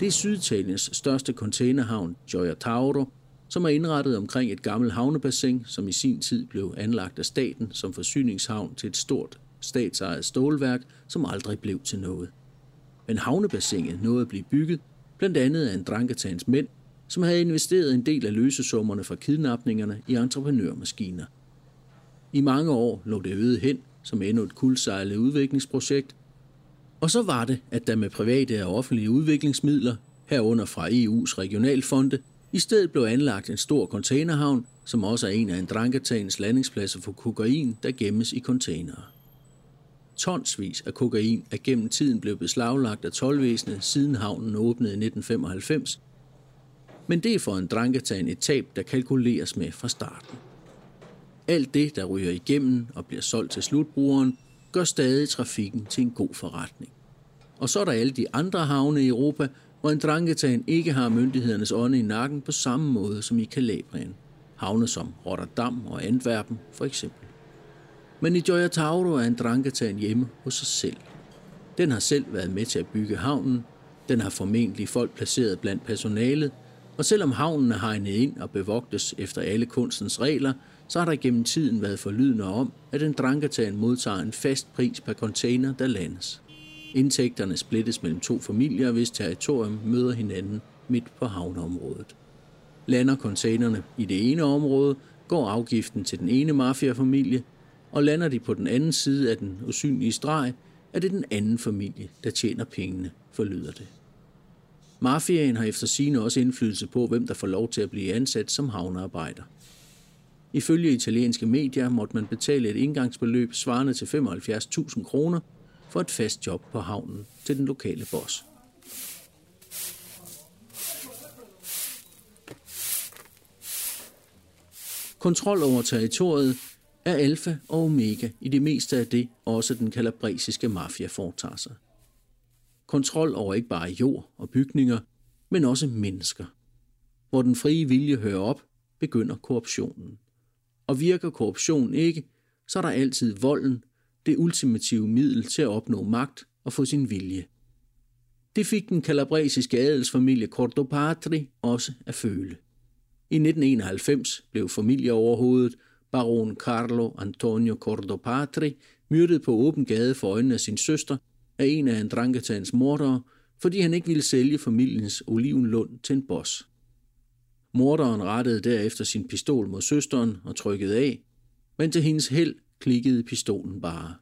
Det er Syditaliens største containerhavn, Gioia Tauro, som er indrettet omkring et gammelt havnebassin, som i sin tid blev anlagt af staten som forsyningshavn til et stort statsejet stålværk, som aldrig blev til noget. Men havnebassinet nåede at blive bygget, blandt andet af en dranketans mænd, som havde investeret en del af løsesummerne fra kidnapningerne i entreprenørmaskiner. I mange år lå det øde hen som endnu et kuldsejlet udviklingsprojekt, og så var det, at der med private og offentlige udviklingsmidler, herunder fra EU's regionalfonde, i stedet blev anlagt en stor containerhavn, som også er en af en landingspladser for kokain, der gemmes i containere. Tonsvis af kokain er gennem tiden blevet beslaglagt af tolvvæsenet, siden havnen åbnede i 1995, men det er for en dranketan et tab, der kalkuleres med fra starten. Alt det, der ryger igennem og bliver solgt til slutbrugeren, gør stadig trafikken til en god forretning. Og så er der alle de andre havne i Europa, hvor en dranketan ikke har myndighedernes ånde i nakken på samme måde som i Kalabrien. Havne som Rotterdam og Antwerpen for eksempel. Men i Gioia Tauro er en dranketan hjemme hos sig selv. Den har selv været med til at bygge havnen, den har formentlig folk placeret blandt personalet, og selvom havnen er hegnet ind og bevogtes efter alle kunstens regler, så har der gennem tiden været forlydende om, at en drankatan modtager en fast pris per container, der landes. Indtægterne splittes mellem to familier, hvis territorium møder hinanden midt på havneområdet. Lander containerne i det ene område, går afgiften til den ene mafiafamilie, og lander de på den anden side af den usynlige streg, er det den anden familie, der tjener pengene, forlyder det. Mafiaen har efter sine også indflydelse på, hvem der får lov til at blive ansat som havnearbejder. Ifølge italienske medier måtte man betale et indgangsbeløb svarende til 75.000 kroner for et fast job på havnen til den lokale boss. Kontrol over territoriet er alfa og omega i det meste af det, også den kalabresiske mafia foretager sig. Kontrol over ikke bare jord og bygninger, men også mennesker. Hvor den frie vilje hører op, begynder korruptionen. Og virker korruption ikke, så er der altid volden, det ultimative middel til at opnå magt og få sin vilje. Det fik den kalabresiske adelsfamilie Cordopatri også at føle. I 1991 blev familieoverhovedet baron Carlo Antonio Cordopatri myrdet på åben gade for øjnene af sin søster af en af Andrangetans mordere, fordi han ikke ville sælge familiens olivenlund til en boss. Morderen rettede derefter sin pistol mod søsteren og trykkede af, men til hendes held klikkede pistolen bare.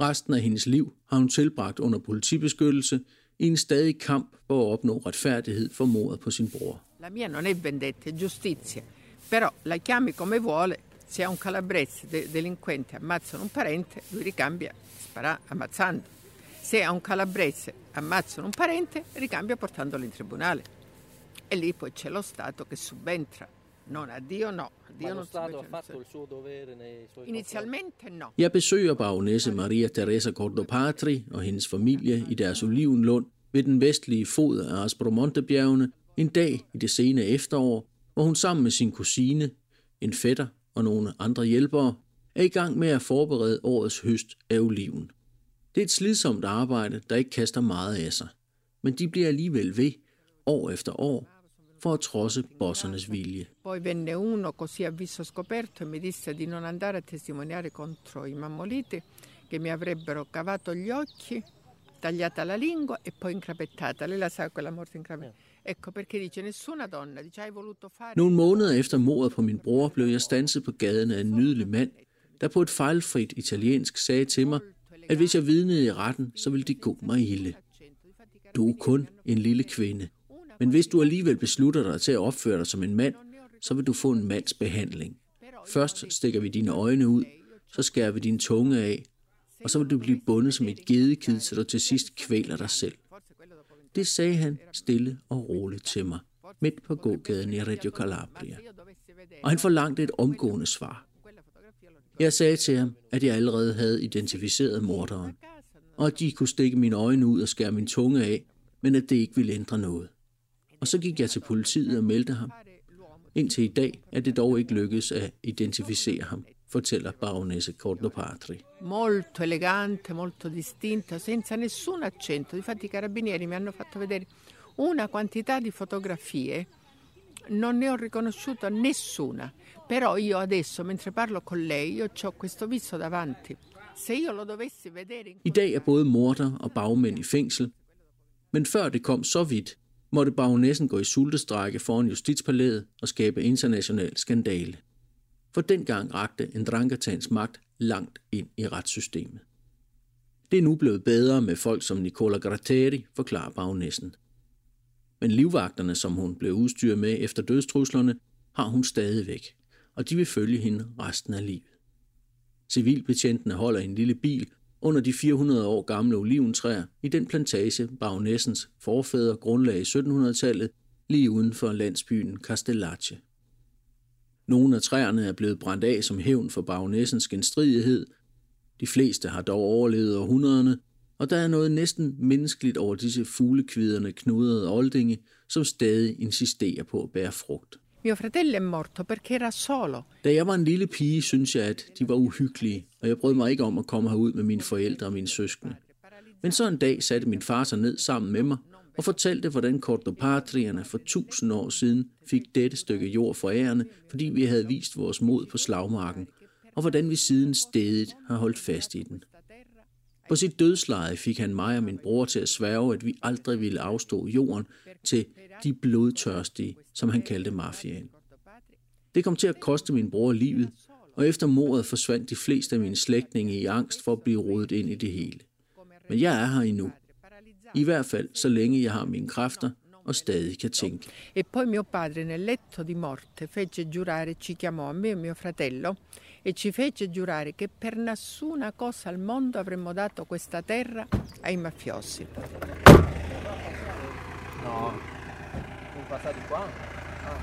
Resten af hendes liv har hun tilbragt under politibeskyttelse i en stadig kamp for at opnå retfærdighed for mordet på sin bror. La mia non è vendetta, è giustizia. Però la chiami come vuole, se è un calabrese de- delinquente ammazzano un parente, lui ricambia spara ammazzando. Se è un calabrese ammazzano un parente, ricambia portandolo in tribunale. E lì poi c'è lo Stato che subentra. Non a Dio no. A Dio Ma lo non Stato ha fatto il suo dovere nei suoi Inizialmente no. Jeg besøger baronesse Maria Teresa Cordopatri og hendes familie i deres olivenlund ved den vestlige fod af Aspromontebjergene en dag i det sene efterår, hvor hun sammen med sin kusine, en fætter og nogle andre hjælpere er i gang med at forberede årets høst af oliven. Det er et slidsomt arbejde, der ikke kaster meget af sig, men de bliver alligevel ved, år efter år, for at trodse bossernes vilje. Poi venne uno così a viso scoperto e mi disse di non andare a testimoniare contro i mammoliti che mi avrebbero cavato gli occhi, tagliata la lingua e poi incrapettata. Lei la sa quella morte incrapettata. Ecco perché dice nessuna donna, dice hai voluto fare... Nogle måneder efter mordet på min bror blev jeg stanset på gaden af en nydelig mand, der på et fejlfrit italiensk sagde til mig, at hvis jeg vidnede i retten, så ville det gå mig ilde. Du er kun en lille kvinde, men hvis du alligevel beslutter dig til at opføre dig som en mand, så vil du få en mands behandling. Først stikker vi dine øjne ud, så skærer vi din tunge af, og så vil du blive bundet som et gedekid, så du til sidst kvæler dig selv. Det sagde han stille og roligt til mig. midt på gågaden i Reggio Calabria. Og han forlangte et omgående svar. Jeg sagde til ham, at jeg allerede havde identificeret morderen, og at de kunne stikke mine øjne ud og skære min tunge af, men at det ikke ville ændre noget. Og så gik jeg til politiet og meldte ham. Indtil i dag er det dog ikke lykkedes at identificere ham, fortæller baronesse Cordopatri. Molto elegante, molto distinta, senza nessun accento. Difatti i carabinieri mi hanno fatto vedere una quantità di fotografie, non ne ho riconosciuto nessuna. Però io adesso, mentre parlo con lei, io ho questo viso davanti. Se io lo dovessi vedere... I dag er både morder og bagmænd i fængsel, men før det kom så vidt, måtte baronessen gå i sultestrække foran justitspalæet og skabe international skandale. For dengang rakte Andrangatans magt langt ind i retssystemet. Det er nu blevet bedre med folk som Nicola Gratteri, forklarer baronessen. Men livvagterne, som hun blev udstyret med efter dødstruslerne, har hun stadigvæk, og de vil følge hende resten af livet. Civilbetjentene holder en lille bil under de 400 år gamle oliventræer i den plantage, baronessens forfædre grundlagde i 1700-tallet, lige uden for landsbyen Castellace. Nogle af træerne er blevet brændt af som hævn for baronessens genstridighed. De fleste har dog overlevet århundrederne, og der er noget næsten menneskeligt over disse fuglekviderne knudrede oldinge, som stadig insisterer på at bære frugt. Mio fratello è morto perché era solo. Da jeg var en lille pige, synes jeg, at de var uhyggelige, og jeg brød mig ikke om at komme herud med mine forældre og mine søskende. Men så en dag satte min far sig ned sammen med mig og fortalte, hvordan kordopatrierne for tusind år siden fik dette stykke jord for ærende, fordi vi havde vist vores mod på slagmarken, og hvordan vi siden stedet har holdt fast i den. På sit dødsleje fik han mig og min bror til at sværge, at vi aldrig ville afstå jorden til de blodtørstige, som han kaldte mafiaen. Det kom til at koste min bror livet, og efter mordet forsvandt de fleste af mine slægtninge i angst for at blive rodet ind i det hele. Men jeg er her endnu. I hvert fald så længe jeg har mine kræfter og stadig kan tænke. E poi mio padre nel letto di morte fece giurare, ci chiamò a me e mio fratello e ci fece giurare che per nessuna cosa al mondo avremmo dato questa terra ai mafiosi. No, sono passati qua? Ah,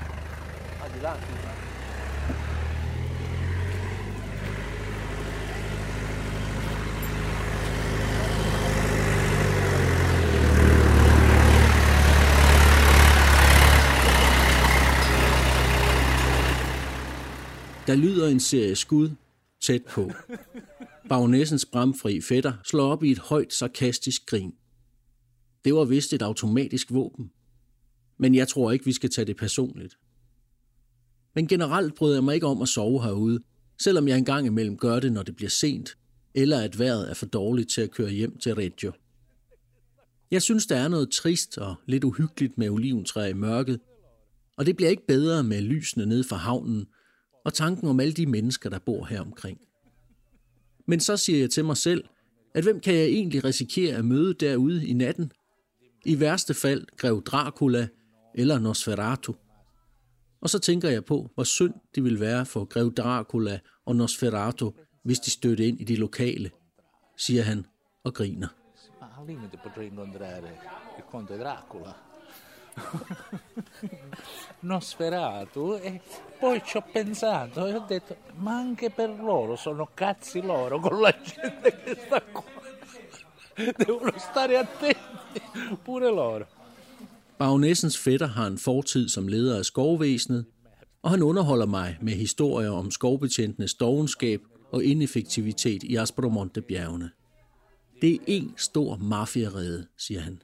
ah di là. Der lyder en serie skud tæt på. Bagnæssens bramfri fætter slår op i et højt sarkastisk grin. Det var vist et automatisk våben. Men jeg tror ikke, vi skal tage det personligt. Men generelt bryder jeg mig ikke om at sove herude, selvom jeg engang imellem gør det, når det bliver sent, eller at vejret er for dårligt til at køre hjem til Reggio. Jeg synes, der er noget trist og lidt uhyggeligt med oliventræ i mørket, og det bliver ikke bedre med lysene ned fra havnen, og tanken om alle de mennesker, der bor her omkring. Men så siger jeg til mig selv, at hvem kan jeg egentlig risikere at møde derude i natten? I værste fald grev Dracula eller Nosferatu. Og så tænker jeg på, hvor synd det ville være for grev Dracula og Nosferatu, hvis de stødte ind i de lokale, siger han og griner. Ah, Al potrei incontrare il conte Dracula. Nosferatu e poi ci ho pensato e ho detto ma anche per loro sono cazzi loro con la gente che sta qua devono stare attenti pure loro Bagnessens fætter har en fortid som leder af skovvæsenet, og han underholder mig med historier om skovbetjentenes dogenskab og ineffektivitet i Aspromonte-bjergene. Det er en stor mafiarede, siger han.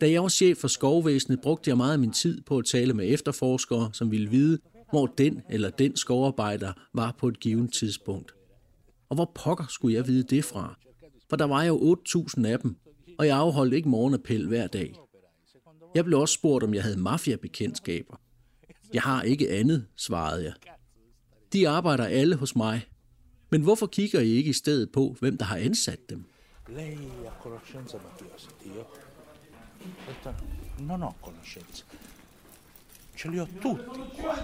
Da jeg var chef for skovvæsenet, brugte jeg meget af min tid på at tale med efterforskere, som ville vide, hvor den eller den skovarbejder var på et givet tidspunkt. Og hvor pokker skulle jeg vide det fra? For der var jo 8.000 af dem, og jeg afholdt ikke morgenappel hver dag. Jeg blev også spurgt, om jeg havde mafiabekendtskaber. Jeg har ikke andet, svarede jeg. De arbejder alle hos mig. Men hvorfor kigger I ikke i stedet på, hvem der har ansat dem? lei ha conoscenza non ho conoscenza. Ce li ho tutti qua.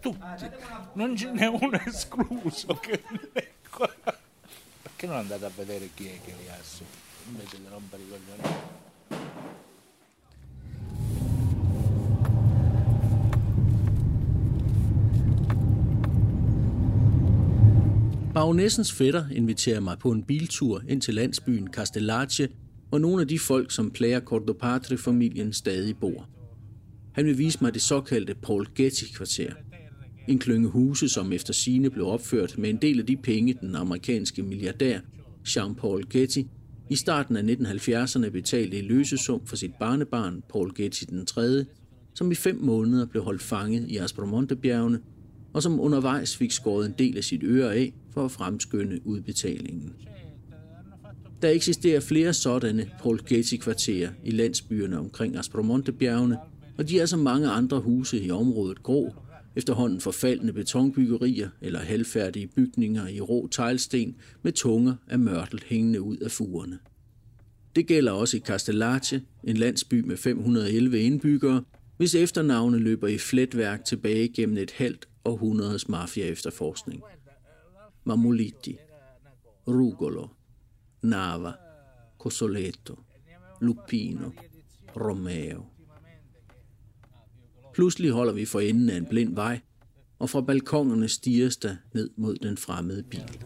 Tutti. Non ce n'è uno escluso che. Perché non andate a vedere chi è che li ha su? Invece di rompere i coglioni. Bagnessens fætter inviterer mig på en biltur ind til landsbyen Castellace hvor nogle af de folk, som plager Cordopatre-familien, stadig bor. Han vil vise mig det såkaldte Paul Getty-kvarter. En klynge huse, som efter sine blev opført med en del af de penge, den amerikanske milliardær Jean-Paul Getty i starten af 1970'erne betalte i løsesum for sit barnebarn Paul Getty den 3., som i fem måneder blev holdt fanget i Aspromonte-bjergene, og som undervejs fik skåret en del af sit øre af for at fremskynde udbetalingen. Der eksisterer flere sådanne Paul Getty-kvarterer i landsbyerne omkring Aspromonte-bjergene, og de er som mange andre huse i området grå, efterhånden forfaldende betonbyggerier eller halvfærdige bygninger i rå teglsten med tunger af mørtel hængende ud af fugerne. Det gælder også i Castellace, en landsby med 511 indbyggere, hvis efternavne løber i fletværk tilbage gennem et halvt århundredes mafia-efterforskning. Mamuliti, Rugolo, Nava, Cosoletto, Lupino, Romeo. Pludselig holder vi for enden af en blind vej, og fra balkongerne stiger der ned mod den fremmede bil.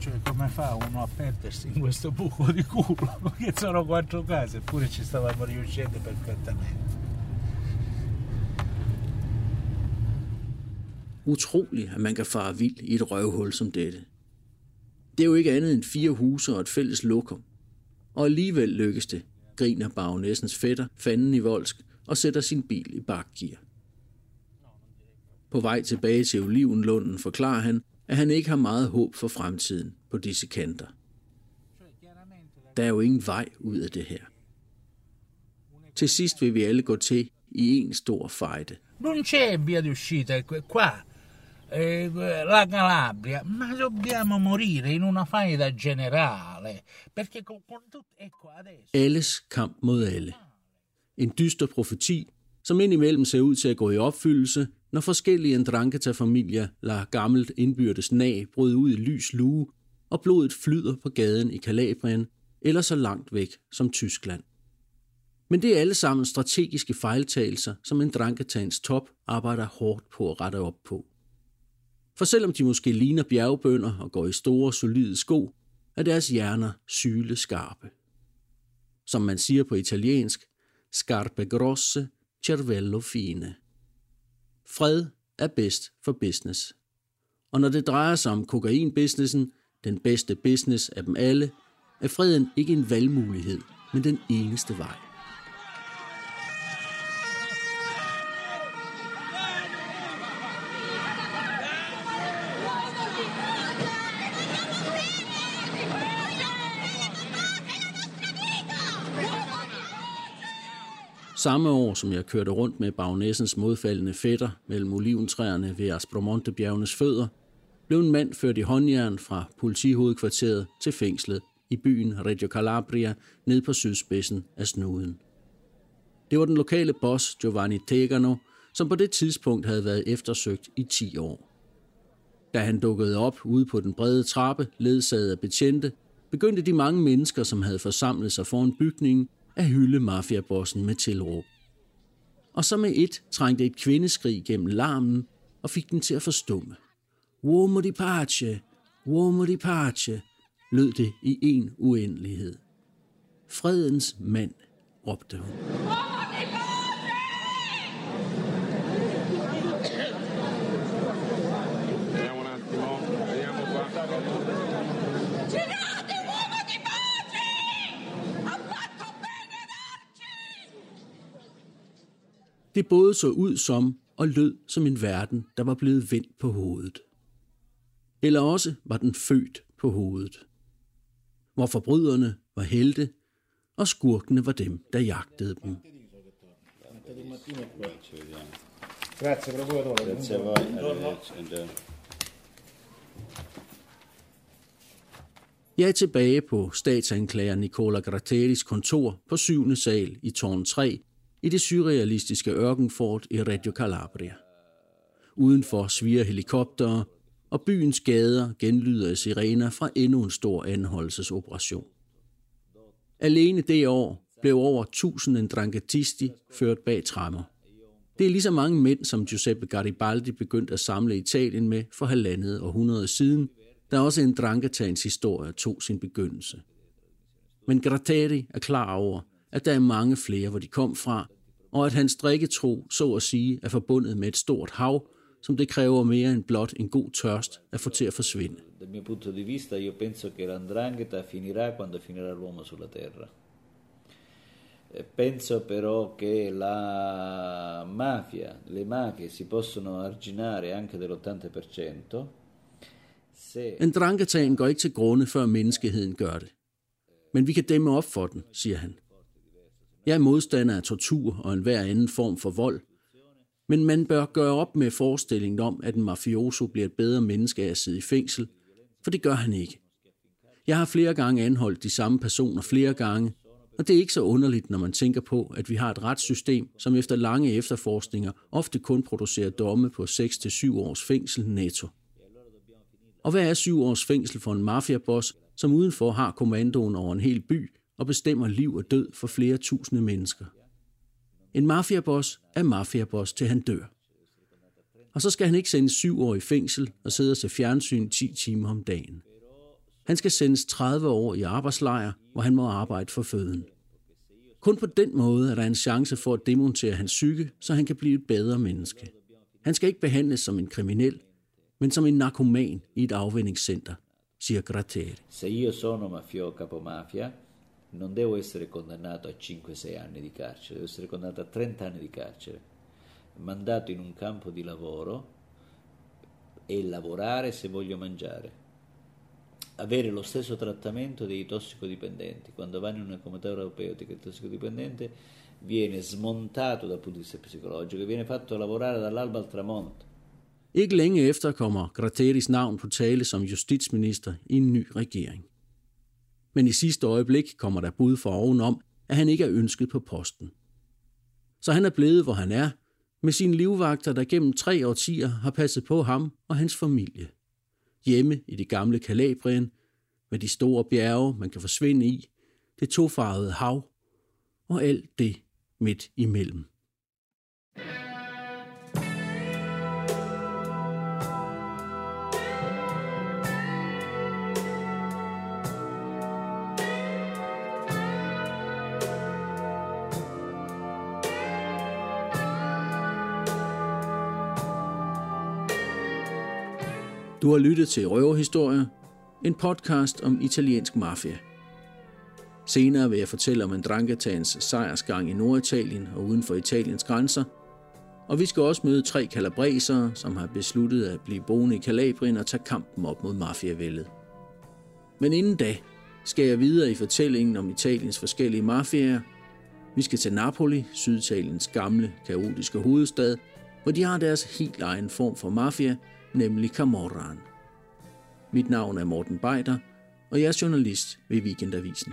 Cioè, come fa uno a perdersi in questo buco di culo? Che sono quattro case, eppure ci stavamo riuscendo perfettamente. Utroligt, at man kan fare vild i et røvhul som dette. Det er jo ikke andet end fire huse og et fælles lokum. Og alligevel lykkes det, griner baronessens fætter, fanden i voldsk, og sætter sin bil i bakgear. På vej tilbage til Olivenlunden forklarer han, at han ikke har meget håb for fremtiden på disse kanter. Der er jo ingen vej ud af det her. Til sidst vil vi alle gå til i en stor fejde. Non c'è via di uscita qua. Eh, la Calabria, ma dobbiamo morire in una faida generale. Perché con, tutto, ecco adesso. Alles kamp mod alle. En dyster profeti, som indimellem ser ud til at gå i opfyldelse, når forskellige Ndrangheta-familier lader gammelt indbyrdes nag bryde ud i lys lue, og blodet flyder på gaden i Kalabrien, eller så langt væk som Tyskland. Men det er alle sammen strategiske fejltagelser, som en top arbejder hårdt på at rette op på. For selvom de måske ligner bjergbønder og går i store, solide sko, er deres hjerner syle skarpe. Som man siger på italiensk, scarpe grosse, cervello fine. Fred er bedst for business. Og når det drejer sig om kokainbusinessen, den bedste business af dem alle, er freden ikke en valgmulighed, men den eneste vej. Samme år, som jeg kørte rundt med bagnæssens modfaldende fætter mellem oliventræerne ved Aspromontebjergenes fødder, blev en mand ført i håndjern fra politihovedkvarteret til fængslet i byen Reggio Calabria ned på sydspidsen af snuden. Det var den lokale boss Giovanni Tegano, som på det tidspunkt havde været eftersøgt i 10 år. Da han dukkede op ude på den brede trappe, ledsaget af betjente, begyndte de mange mennesker, som havde forsamlet sig foran bygningen, at hylde mafiabossen med tilråb. Og så med et trængte et kvindeskrig gennem larmen og fik den til at forstumme. Uomo di pace, uomo di pace, lød det i en uendelighed. Fredens mand, råbte hun. Det både så ud som og lød som en verden, der var blevet vendt på hovedet. Eller også var den født på hovedet. Hvor forbryderne var helte, og skurkene var dem, der jagtede dem. Grazie, procuratore. Grazie a voi. Jeg er tilbage på statsanklager Nicola Grateris kontor på 7. sal i tårn 3 i det surrealistiske ørkenfort i Reggio Calabria. Udenfor sviger helikoptere, og byens gader genlyder af sirener fra endnu en stor anholdelsesoperation. Alene det år blev over 1000 Ndranghetisti ført bag trammer. Det er lige så mange mænd, som Giuseppe Garibaldi begyndte at samle Italien med for halvandet århundrede siden, da også en Dranghetaens historie tog sin begyndelse. Men Gratteri er klar over, at der er mange flere, hvor de kom fra, og at hans drikketro, så at sige, er forbundet med et stort hav, som det kræver mere end blot en god tørst at få til at forsvinde. Penso però che la mafia, le mafie si possono arginare anche dell'80% se går ikke til grunde, før menneskeheden gør det. Men vi kan dæmme op for den, siger han. Jeg er modstander af tortur og enhver anden form for vold, men man bør gøre op med forestillingen om, at en mafioso bliver et bedre menneske af at sidde i fængsel, for det gør han ikke. Jeg har flere gange anholdt de samme personer flere gange, og det er ikke så underligt, når man tænker på, at vi har et retssystem, som efter lange efterforskninger ofte kun producerer domme på 6-7 års fængsel netto. Og hvad er 7 års fængsel for en mafiaboss, som udenfor har kommandoen over en hel by og bestemmer liv og død for flere tusinde mennesker? En mafiaboss er mafiaboss til han dør. Og så skal han ikke sendes syv år i fængsel og sidde og se fjernsyn 10 timer om dagen. Han skal sendes 30 år i arbejdslejr, hvor han må arbejde for føden. Kun på den måde er der en chance for at demontere hans psyke, så han kan blive et bedre menneske. Han skal ikke behandles som en kriminel, men som en narkoman i et afvendingscenter, siger Gratteri. se io sono mafio capomafia non devo essere condannato a 5-6 anni di carcere, devo essere condannato a 30 anni di carcere, mandato in un campo di lavoro e lavorare se voglio mangiare. Avere lo stesso trattamento dei tossicodipendenti. Quando vanno in una comunità europeutica il tossicodipendente viene smontato dal punto di vista psicologico, viene fatto lavorare dall'alba al tramonto. Ikke længe efter kommer Gratteris navn på tale som justitsminister i en ny regering. Men i sidste øjeblik kommer der bud for ovenom, at han ikke er ønsket på posten. Så han er blevet, hvor han er, med sine livvagter, der gennem tre årtier har passet på ham og hans familie. Hjemme i det gamle Kalabrien, med de store bjerge, man kan forsvinde i, det tofarvede hav og alt det midt imellem. Du har lyttet til Røverhistorier, en podcast om italiensk mafia. Senere vil jeg fortælle om Andranghetaens sejrsgang i Norditalien og uden for Italiens grænser, og vi skal også møde tre kalabresere, som har besluttet at blive boende i Kalabrien og tage kampen op mod mafiavældet. Men inden da skal jeg videre i fortællingen om Italiens forskellige mafiaer. Vi skal til Napoli, Syditaliens gamle, kaotiske hovedstad, hvor de har deres helt egen form for mafia, nemlig Camorraen. Mit navn er Morten Beider, og jeg er journalist ved Weekendavisen.